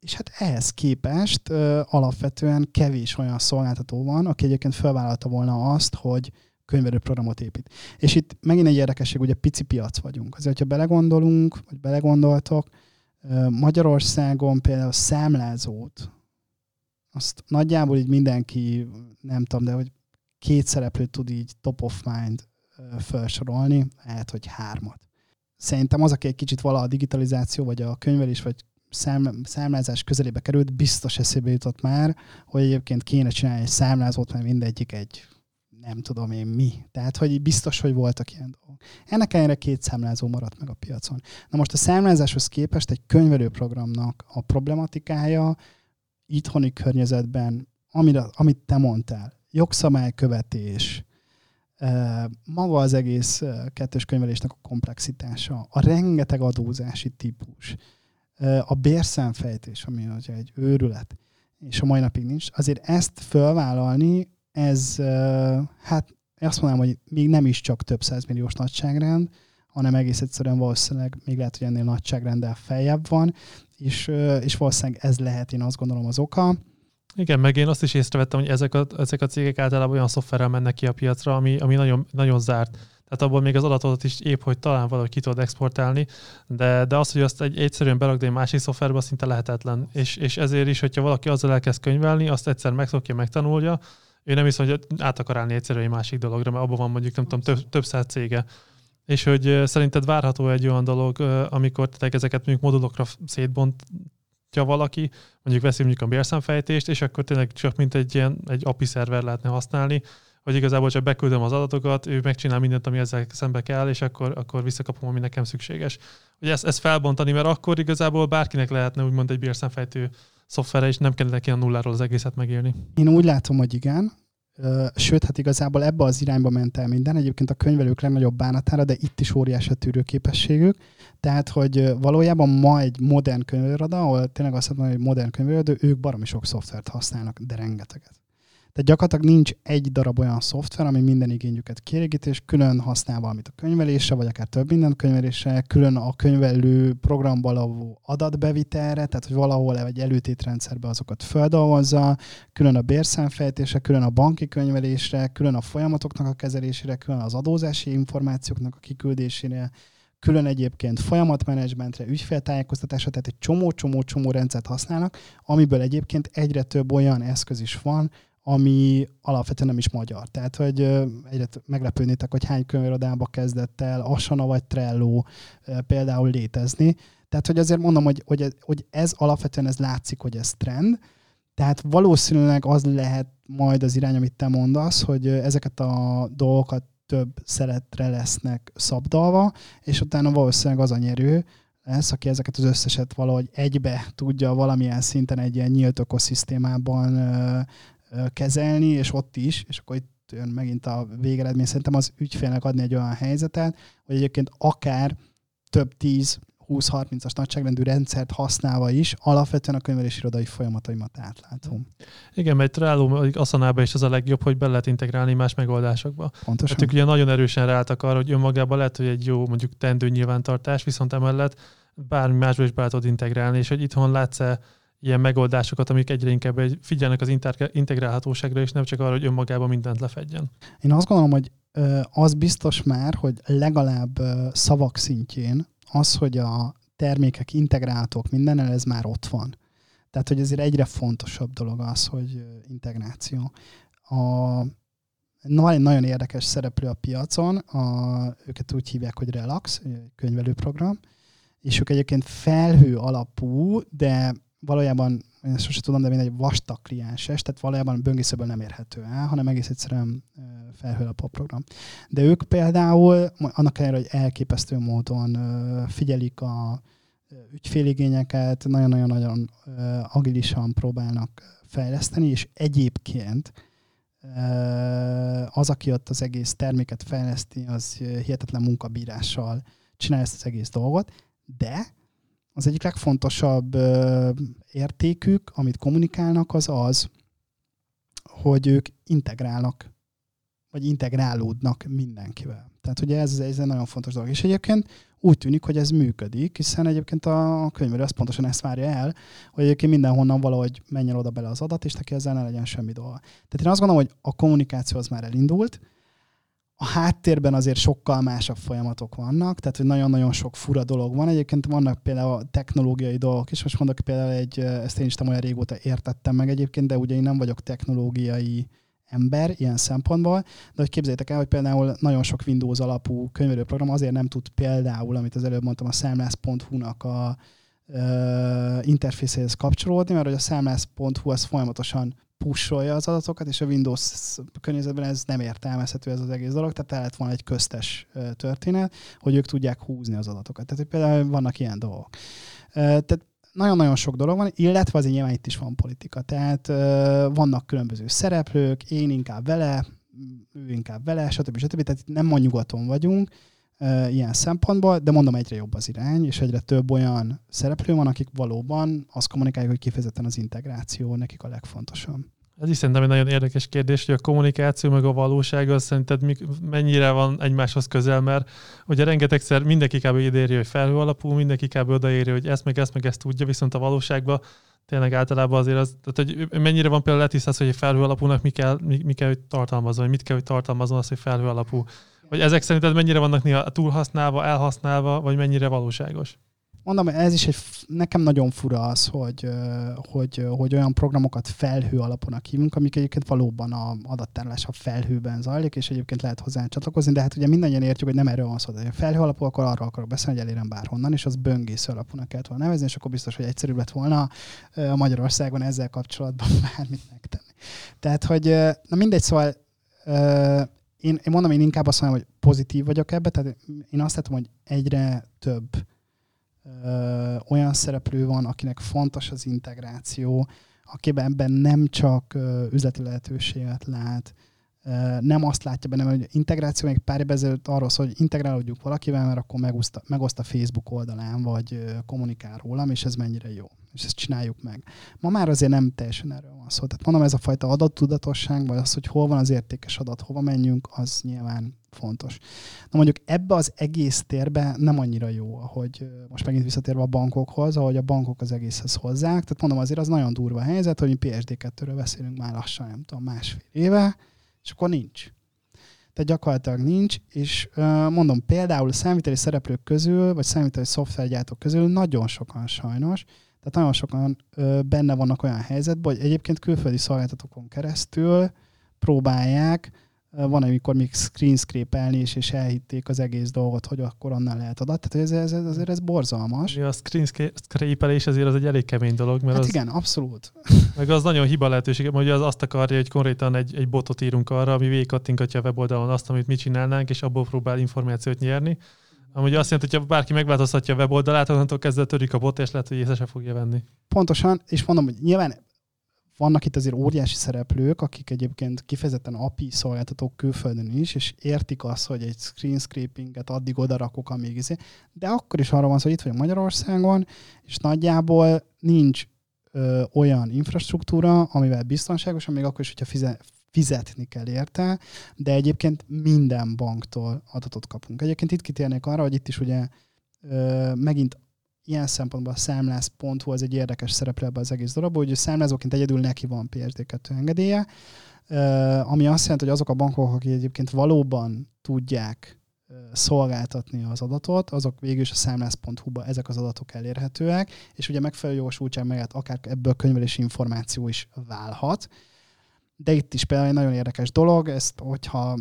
És hát ehhez képest ö, alapvetően kevés olyan szolgáltató van, aki egyébként felvállalta volna azt, hogy könyvelőprogramot épít. És itt megint egy érdekesség, ugye pici piac vagyunk. Azért, hogyha belegondolunk, vagy belegondoltok, Magyarországon például számlázót, azt nagyjából így mindenki, nem tudom, de hogy két szereplőt tud így top of mind felsorolni, lehet, hogy hármat. Szerintem az, aki egy kicsit vala a digitalizáció, vagy a könyvelés, vagy szám, számlázás közelébe került, biztos eszébe jutott már, hogy egyébként kéne csinálni egy számlázót, mert mindegyik egy nem tudom én mi. Tehát, hogy biztos, hogy voltak ilyen dolgok. Ennek ellenére két számlázó maradt meg a piacon. Na most a számlázáshoz képest egy könyvelőprogramnak a problematikája itthoni környezetben, amire, amit te mondtál, jogszabálykövetés, maga az egész kettős könyvelésnek a komplexitása, a rengeteg adózási típus, a bérszámfejtés, ami ugye egy őrület, és a mai napig nincs, azért ezt fölvállalni ez hát azt mondanám, hogy még nem is csak több százmilliós nagyságrend, hanem egész egyszerűen valószínűleg még lehet, hogy ennél nagyságrenddel feljebb van, és, és valószínűleg ez lehet, én azt gondolom az oka. Igen, meg én azt is észrevettem, hogy ezek a, ezek a cégek általában olyan szoftverrel mennek ki a piacra, ami, ami nagyon, nagyon zárt. Tehát abból még az adatot is épp, hogy talán valahogy ki tudod exportálni, de, de az, hogy azt egy, egyszerűen berakd egy másik szoftverbe, szinte lehetetlen. És, és ezért is, hogyha valaki azzal elkezd könyvelni, azt egyszer megszokja, megtanulja, ő nem hiszem, hogy át akar állni egyszerűen egy másik dologra, mert abban van mondjuk, nem tudom, több, több száz cége. És hogy szerinted várható egy olyan dolog, amikor te ezeket mondjuk modulokra szétbontja valaki, mondjuk veszi mondjuk a bérszámfejtést, és akkor tényleg csak mint egy ilyen egy API szerver lehetne használni, hogy igazából csak beküldöm az adatokat, ő megcsinál mindent, ami ezzel szembe kell, és akkor, akkor visszakapom, ami nekem szükséges. Hogy ezt, ezt felbontani, mert akkor igazából bárkinek lehetne úgymond egy bérszámfejtő szoftvere, és nem kellene neki a nulláról az egészet megírni. Én úgy látom, hogy igen. Sőt, hát igazából ebbe az irányba ment el minden. Egyébként a könyvelők legnagyobb bánatára, de itt is óriási a tűrőképességük. Tehát, hogy valójában ma egy modern könyvelőrada, ahol tényleg azt mondom, hogy modern könyvelőrada, ők baromi sok szoftvert használnak, de rengeteget. Tehát gyakorlatilag nincs egy darab olyan szoftver, ami minden igényüket kielégít, és külön használ valamit a könyvelésre, vagy akár több minden könyvelésre, külön a könyvelő programban való adatbevitelre, tehát hogy valahol egy előtétrendszerbe azokat földolgozza, külön a bérszámfejtésre, külön a banki könyvelésre, külön a folyamatoknak a kezelésére, külön az adózási információknak a kiküldésére, külön egyébként folyamatmenedzsmentre, ügyféltájékoztatásra, tehát egy csomó-csomó-csomó rendszert használnak, amiből egyébként egyre több olyan eszköz is van, ami alapvetően nem is magyar. Tehát, hogy egyre meglepődnétek, hogy hány könyvirodába kezdett el Asana vagy Trello például létezni. Tehát, hogy azért mondom, hogy, hogy, hogy ez alapvetően ez látszik, hogy ez trend, tehát valószínűleg az lehet majd az irány, amit te mondasz, hogy ezeket a dolgokat több szeretre lesznek szabdalva, és utána valószínűleg az a nyerő lesz, aki ezeket az összeset valahogy egybe tudja valamilyen szinten egy ilyen nyílt ökoszisztémában kezelni, és ott is, és akkor itt jön megint a végeredmény, szerintem az ügyfélnek adni egy olyan helyzetet, hogy egyébként akár több tíz 20-30-as nagyságrendű rendszert használva is alapvetően a könyvelési irodai folyamataimat átlátom. Igen, mert Trello Asanába is az a legjobb, hogy be lehet integrálni más megoldásokba. Pontosan. Hát ők ugye nagyon erősen ráálltak arra, hogy önmagában lehet, hogy egy jó mondjuk tendő nyilvántartás, viszont emellett bármi másba is be tudod integrálni, és hogy itthon látsz-e ilyen megoldásokat, amik egyre inkább figyelnek az integrálhatóságra, és nem csak arra, hogy önmagában mindent lefedjen. Én azt gondolom, hogy az biztos már, hogy legalább szavak szintjén az, hogy a termékek integrálhatók mindennel, ez már ott van. Tehát, hogy ezért egyre fontosabb dolog az, hogy integráció. A, van egy nagyon érdekes szereplő a piacon, a, őket úgy hívják, hogy Relax, könyvelőprogram, és ők egyébként felhő alapú, de valójában, én ezt sosem tudom, de egy vastag klienses, tehát valójában böngészőből nem érhető el, hanem egész egyszerűen felhőlap a program. De ők például, annak ellenére, hogy elképesztő módon figyelik a ügyféligényeket, nagyon-nagyon-nagyon agilisan próbálnak fejleszteni, és egyébként az, aki ott az egész terméket fejleszti, az hihetetlen munkabírással csinálja ezt az egész dolgot, de az egyik legfontosabb értékük, amit kommunikálnak, az az, hogy ők integrálnak, vagy integrálódnak mindenkivel. Tehát ugye ez, ez egy nagyon fontos dolog. És egyébként úgy tűnik, hogy ez működik, hiszen egyébként a könyvelő az pontosan ezt várja el, hogy egyébként mindenhonnan valahogy menjen oda bele az adat, és neki ezzel ne legyen semmi dolga. Tehát én azt gondolom, hogy a kommunikáció az már elindult, a háttérben azért sokkal másabb folyamatok vannak, tehát hogy nagyon-nagyon sok fura dolog van. Egyébként vannak például technológiai dolgok is, most mondok például egy, ezt én is nem olyan régóta értettem meg egyébként, de ugye én nem vagyok technológiai ember ilyen szempontból, de hogy képzeljétek el, hogy például nagyon sok Windows alapú könyvelőprogram azért nem tud például, amit az előbb mondtam, a számlász.hu-nak a interfészéhez kapcsolódni, mert hogy a számlász.hu az folyamatosan pusolja az adatokat, és a Windows környezetben ez nem értelmezhető ez az egész dolog, tehát lehet volna egy köztes történet, hogy ők tudják húzni az adatokat. Tehát hogy például vannak ilyen dolgok. Tehát nagyon-nagyon sok dolog van, illetve azért nyilván itt is van politika. Tehát vannak különböző szereplők, én inkább vele, ő inkább vele, stb. stb. Tehát itt nem a nyugaton vagyunk, ilyen szempontból, de mondom, egyre jobb az irány, és egyre több olyan szereplő van, akik valóban azt kommunikálják, hogy kifejezetten az integráció nekik a legfontosabb. Ez is szerintem egy nagyon érdekes kérdés, hogy a kommunikáció meg a valóság az szerinted mennyire van egymáshoz közel, mert ugye rengetegszer mindenki kb. idéri, hogy felhő alapú, mindenki kb. odaéri, hogy ezt meg ezt meg ezt tudja, viszont a valóságban tényleg általában azért az, tehát hogy mennyire van például letisztázva, hogy felhő alapúnak mi kell, mi, mi kell, hogy tartalmazon, vagy mit kell, hogy tartalmazon az, hogy felhő alapú. Vagy ezek szerinted mennyire vannak néha túlhasználva, elhasználva, vagy mennyire valóságos? Mondom, ez is egy, nekem nagyon fura az, hogy, hogy, hogy olyan programokat felhő alapon hívunk, amik egyébként valóban a adattárlás a felhőben zajlik, és egyébként lehet hozzá csatlakozni, de hát ugye mindannyian értjük, hogy nem erről van szó. De felhő alapú, akkor arról akarok beszélni, hogy elérem bárhonnan, és az böngésző alapúnak kellett volna nevezni, és akkor biztos, hogy egyszerűbb lett volna Magyarországon ezzel kapcsolatban bármit megtenni. Tehát, hogy na mindegy, szóval én, én mondom, én inkább azt mondom, hogy pozitív vagyok ebbe, tehát én azt látom, hogy egyre több ö, olyan szereplő van, akinek fontos az integráció, akiben ebben nem csak ö, üzleti lehetőséget lát, ö, nem azt látja benne, hogy integráció még pár évvel ezelőtt arról szól, hogy integrálódjuk valakivel, mert akkor megoszt, a Facebook oldalán, vagy ö, kommunikál rólam, és ez mennyire jó. És ezt csináljuk meg. Ma már azért nem teljesen erről van szó. Tehát mondom, ez a fajta adattudatosság, vagy az, hogy hol van az értékes adat, hova menjünk, az nyilván fontos. Na mondjuk ebbe az egész térbe nem annyira jó, ahogy most megint visszatérve a bankokhoz, ahogy a bankok az egészhez hozzák. Tehát mondom, azért az nagyon durva helyzet, hogy mi PSD2-ről beszélünk már lassan, nem tudom, másfél éve, és akkor nincs. Tehát gyakorlatilag nincs, és mondom, például számviteli szereplők közül, vagy számviteli szoftvergyártók közül nagyon sokan sajnos, tehát nagyon sokan benne vannak olyan helyzetben, hogy egyébként külföldi szolgáltatókon keresztül próbálják van, amikor még screen scrape és, és elhitték az egész dolgot, hogy akkor onnan lehet adat. Tehát ez, ez, ez, azért ez borzalmas. A screen scrape azért az egy elég kemény dolog. Mert hát az, igen, abszolút. Meg az nagyon hiba lehetőség, hogy az azt akarja, hogy konkrétan egy, egy botot írunk arra, ami végigkattingatja a weboldalon azt, amit mi csinálnánk, és abból próbál információt nyerni. Amúgy azt jelenti, hogy ha bárki megváltoztatja a weboldalát, onnantól kezdve törik a bot, és lehet, hogy észre se fogja venni. Pontosan, és mondom, hogy nyilván vannak itt azért óriási szereplők, akik egyébként kifejezetten API szolgáltatók külföldön is, és értik azt, hogy egy screen scrapinget addig oda rakok, amíg izé. De akkor is arra van szó, hogy itt vagyunk Magyarországon, és nagyjából nincs ö, olyan infrastruktúra, amivel biztonságos, még akkor is, hogyha fize, fizetni kell érte, de egyébként minden banktól adatot kapunk. Egyébként itt kitérnék arra, hogy itt is ugye ö, megint ilyen szempontból a számlász.hu az egy érdekes szereplő ebbe az egész dologban, hogy számlázóként egyedül neki van PSD2 engedélye, ami azt jelenti, hogy azok a bankok, akik egyébként valóban tudják szolgáltatni az adatot, azok végül is a számlász.hu-ba ezek az adatok elérhetőek, és ugye megfelelő jogosultság mellett akár ebből könyvelési információ is válhat. De itt is például egy nagyon érdekes dolog, ezt hogyha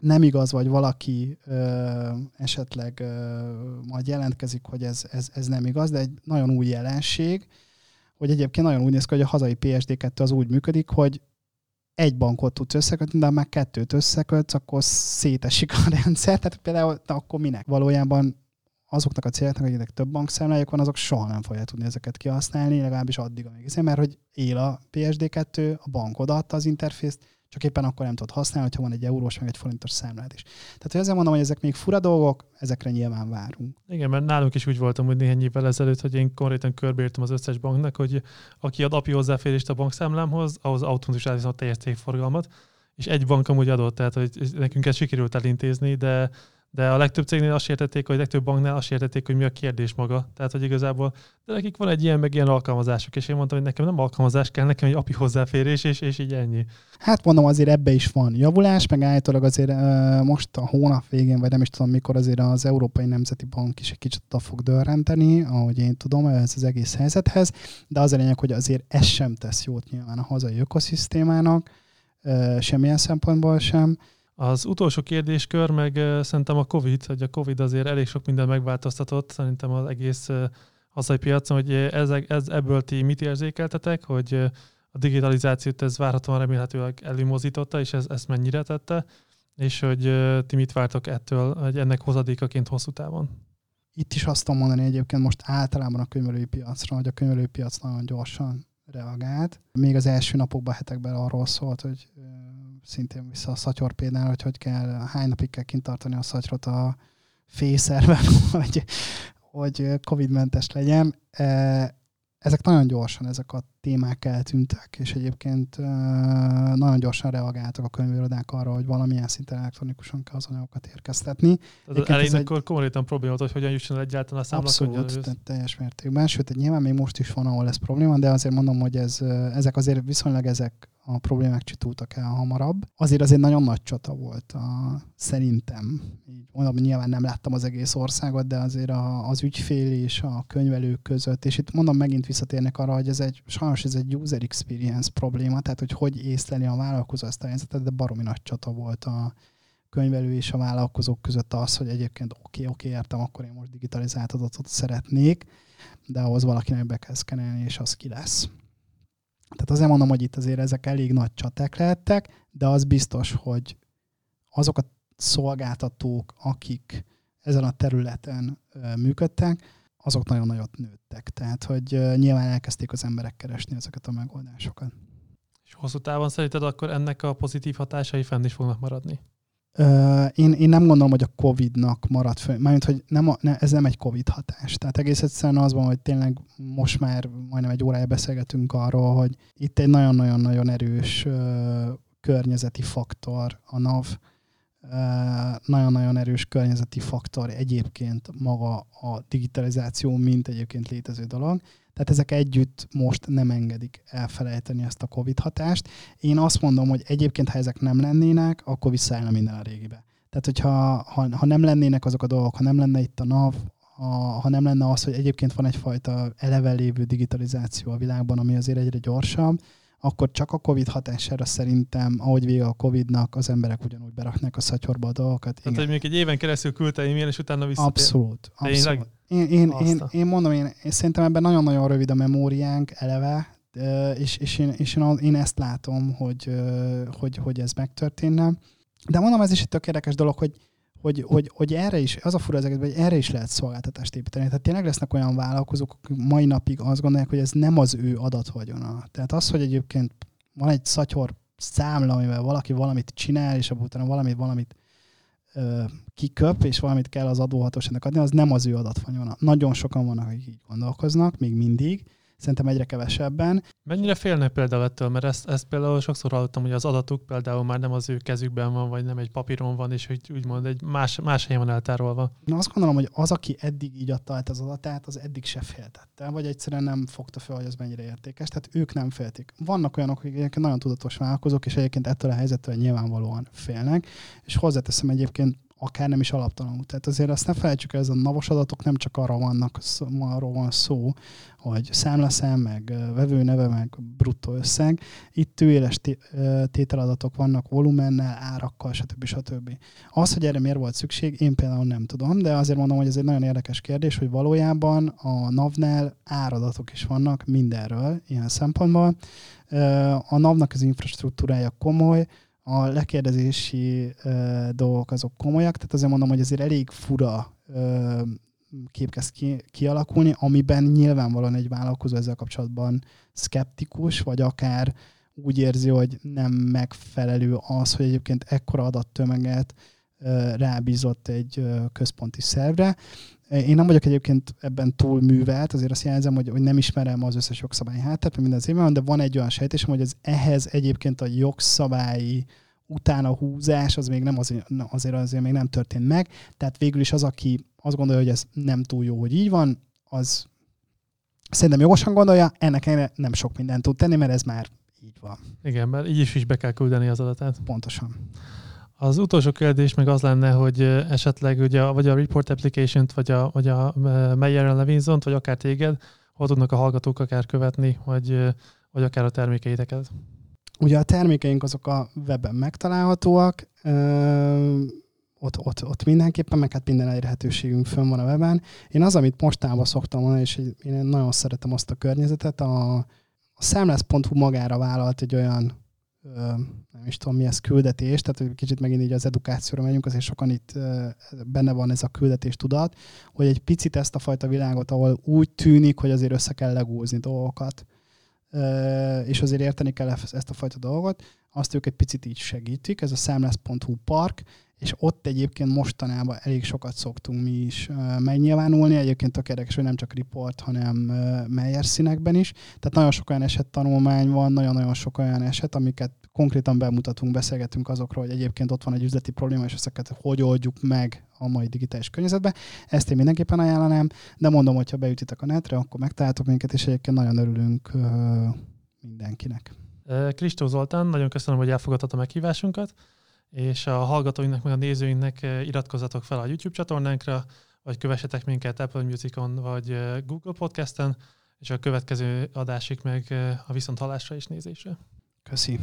nem igaz, vagy valaki ö, esetleg ö, majd jelentkezik, hogy ez, ez, ez nem igaz, de egy nagyon új jelenség, hogy egyébként nagyon úgy néz ki, hogy a hazai PSD2 az úgy működik, hogy egy bankot tudsz összekötni, de ha már kettőt összekötsz, akkor szétesik a rendszer. Tehát például akkor minek? Valójában azoknak a céloknak, akiknek több bankszámlájuk van, azok soha nem fogják tudni ezeket kihasználni, legalábbis addig, amíg mert hogy él a PSD2, a bank odaadta az interfészt, csak éppen akkor nem tudod használni, hogyha van egy eurós, meg egy forintos számlád is. Tehát, hogy ezzel mondom, hogy ezek még fura dolgok, ezekre nyilván várunk. Igen, mert nálunk is úgy voltam, hogy néhány évvel ezelőtt, hogy én konkrétan körbeírtam az összes banknak, hogy aki ad API hozzáférést a bankszámlámhoz, ahhoz automatikusan a teljes cégforgalmat, és egy bank amúgy adott, tehát hogy nekünk ezt sikerült elintézni, de de a legtöbb cégnél azt értették, hogy a legtöbb banknál azt értették, hogy mi a kérdés maga. Tehát, hogy igazából, de nekik van egy ilyen, meg ilyen alkalmazásuk, és én mondtam, hogy nekem nem alkalmazás kell, nekem egy API hozzáférés, és, és így ennyi. Hát mondom, azért ebbe is van javulás, meg állítólag azért most a hónap végén, vagy nem is tudom mikor, azért az Európai Nemzeti Bank is egy kicsit oda fog dörrenteni, ahogy én tudom, ez az egész helyzethez, de az a lényeg, hogy azért ez sem tesz jót nyilván a hazai ökoszisztémának, semmilyen szempontból sem az utolsó kérdéskör meg szerintem a Covid, hogy a Covid azért elég sok minden megváltoztatott, szerintem az egész hazai piacon, hogy ez, ez, ebből ti mit érzékeltetek, hogy a digitalizációt ez várhatóan remélhetőleg előmozította, és ez, ezt mennyire tette, és hogy ti mit vártok ettől, hogy ennek hozadékaként hosszú távon? Itt is azt tudom mondani egyébként most általában a könyvelői piacra, hogy a könyvelői piac nagyon gyorsan reagált. Még az első napokban, hetekben arról szólt, hogy szintén vissza a szatyorpénál, hogy hogy kell, hány napig kell kint tartani a szatyrot a fészerben, hogy, hogy Covid-mentes legyen. E, ezek nagyon gyorsan, ezek a témák eltűntek, és egyébként nagyon gyorsan reagáltak a könyvirodák arra, hogy valamilyen szinten elektronikusan kell az anyagokat érkeztetni. Tehát az elején egy... akkor konkrétan probléma volt, hogy hogyan jusson egyáltalán a számla Abszolút, tehát teljes mértékben. Sőt, nyilván még most is van, ahol ez probléma, de azért mondom, hogy ez, ezek azért viszonylag ezek a problémák csitultak el hamarabb. Azért azért nagyon nagy csata volt a, szerintem. Így mondom, nyilván nem láttam az egész országot, de azért a, az ügyfél és a könyvelők között, és itt mondom, megint visszatérnek arra, hogy ez egy, sajnos ez egy user experience probléma, tehát hogy hogy észleli a vállalkozó ezt a helyzetet, de baromi nagy csata volt a könyvelő és a vállalkozók között az, hogy egyébként oké, okay, oké, okay, értem, akkor én most digitalizált adatot szeretnék, de ahhoz valakinek be kell szkenelni, és az ki lesz. Tehát azért mondom, hogy itt azért ezek elég nagy csaták lehettek, de az biztos, hogy azok a szolgáltatók, akik ezen a területen működtek, azok nagyon nagyot nőttek. Tehát, hogy nyilván elkezdték az emberek keresni ezeket a megoldásokat. És hosszú távon szerinted akkor ennek a pozitív hatásai fenn is fognak maradni? én, én nem gondolom, hogy a Covid-nak maradt fő. Mármint, hogy nem a, ne, ez nem egy Covid hatás. Tehát egész egyszerűen az van, hogy tényleg most már majdnem egy órája beszélgetünk arról, hogy itt egy nagyon-nagyon-nagyon erős ö, környezeti faktor a NAV, nagyon-nagyon erős környezeti faktor egyébként maga a digitalizáció, mint egyébként létező dolog. Tehát ezek együtt most nem engedik elfelejteni ezt a COVID hatást. Én azt mondom, hogy egyébként, ha ezek nem lennének, akkor visszaállna minden a régibe. Tehát, hogyha ha, ha nem lennének azok a dolgok, ha nem lenne itt a NAV, ha, ha nem lenne az, hogy egyébként van egyfajta eleve lévő digitalizáció a világban, ami azért egyre gyorsabb, akkor csak a Covid hatására szerintem, ahogy vége a Covidnak, az emberek ugyanúgy beraknak a szatyorba a dolgokat. Tehát, hogy még egy éven keresztül küldte e-mail, és utána vissza. Abszolút. abszolút. Én, én, én, én, mondom, én, én szerintem ebben nagyon-nagyon rövid a memóriánk eleve, és, és, én, és én, én ezt látom, hogy, hogy, hogy ez megtörténne. De mondom, ez is egy tök érdekes dolog, hogy hogy, hogy, hogy erre is, az a fura ezeket, hogy erre is lehet szolgáltatást építeni. Tehát tényleg lesznek olyan vállalkozók, akik mai napig azt gondolják, hogy ez nem az ő adatvagyona. Tehát az, hogy egyébként van egy szatyor számla, amivel valaki valamit csinál, és abban utána valamit, valamit ö, kiköp, és valamit kell az adóhatóságnak adni, az nem az ő adatvagyona. Nagyon sokan vannak, akik így gondolkoznak, még mindig, szerintem egyre kevesebben. Mennyire félnek például ettől, mert ezt, ezt például sokszor hallottam, hogy az adatuk például már nem az ő kezükben van, vagy nem egy papíron van, és hogy úgymond egy más, más helyen van eltárolva. Na azt gondolom, hogy az, aki eddig így adta át az adatát, az eddig se féltette, vagy egyszerűen nem fogta fel, hogy az mennyire értékes, tehát ők nem féltik. Vannak olyanok, akik egyébként nagyon tudatos vállalkozók, és egyébként ettől a helyzettől nyilvánvalóan félnek, és hozzáteszem egyébként akár nem is alaptalanul. Tehát azért azt ne felejtsük, ez a navos adatok nem csak arra vannak, arról van szó, hogy számlaszám, meg vevőneve, meg bruttó összeg. Itt tőéles tételadatok vannak volumennel, árakkal, stb. stb. Az, hogy erre miért volt szükség, én például nem tudom, de azért mondom, hogy ez egy nagyon érdekes kérdés, hogy valójában a NAV-nál áradatok is vannak mindenről ilyen szempontból. A NAV-nak az infrastruktúrája komoly, a lekérdezési ö, dolgok azok komolyak, tehát azért mondom, hogy azért elég fura ö, kép kezd ki, kialakulni, amiben nyilvánvalóan egy vállalkozó ezzel kapcsolatban szkeptikus, vagy akár úgy érzi, hogy nem megfelelő az, hogy egyébként ekkora adattömeget rábízott egy központi szervre. Én nem vagyok egyébként ebben túl művelt, azért azt jelzem, hogy, hogy nem ismerem az összes jogszabályi hátteret, mert minden az évben, de van egy olyan sejtésem, hogy ez ehhez egyébként a jogszabályi utána húzás, az még nem azért, azért, azért még nem történt meg. Tehát végül is az, aki azt gondolja, hogy ez nem túl jó, hogy így van, az szerintem jogosan gondolja, ennek nem sok mindent tud tenni, mert ez már így van. Igen, mert így is, is be kell küldeni az adatát. Pontosan. Az utolsó kérdés meg az lenne, hogy esetleg ugye, vagy a report application-t, vagy a, vagy a Meyer levinson vagy akár téged, hol tudnak a hallgatók akár követni, vagy, vagy akár a termékeiteket? Ugye a termékeink azok a webben megtalálhatóak, ö, ott, ott, ott mindenképpen, meg hát minden elérhetőségünk fönn van a weben. Én az, amit mostában szoktam mondani, és én nagyon szeretem azt a környezetet, a, a szemlesz.hu magára vállalt egy olyan nem is tudom mi ez küldetés, tehát kicsit megint így az edukációra megyünk, azért sokan itt benne van ez a küldetés tudat, hogy egy picit ezt a fajta világot, ahol úgy tűnik, hogy azért össze kell legózni dolgokat, és azért érteni kell ezt a fajta dolgot, azt ők egy picit így segítik, ez a számlász.hu park, és ott egyébként mostanában elég sokat szoktunk mi is megnyilvánulni, egyébként tök érdekes, hogy nem csak report, hanem Meyer színekben is. Tehát nagyon sok olyan eset tanulmány van, nagyon-nagyon sok olyan eset, amiket konkrétan bemutatunk, beszélgetünk azokról, hogy egyébként ott van egy üzleti probléma, és ezeket hogy oldjuk meg a mai digitális környezetben. Ezt én mindenképpen ajánlanám, de mondom, hogyha beütitek a netre, akkor megtaláltok minket, és egyébként nagyon örülünk mindenkinek. Kristó Zoltán, nagyon köszönöm, hogy elfogadtad a meghívásunkat és a hallgatóinknak, meg a nézőinknek eh, iratkozzatok fel a YouTube csatornánkra, vagy kövessetek minket Apple Musicon, vagy eh, Google Podcasten, és a következő adásig meg eh, a viszont hallásra és nézésre. Köszi.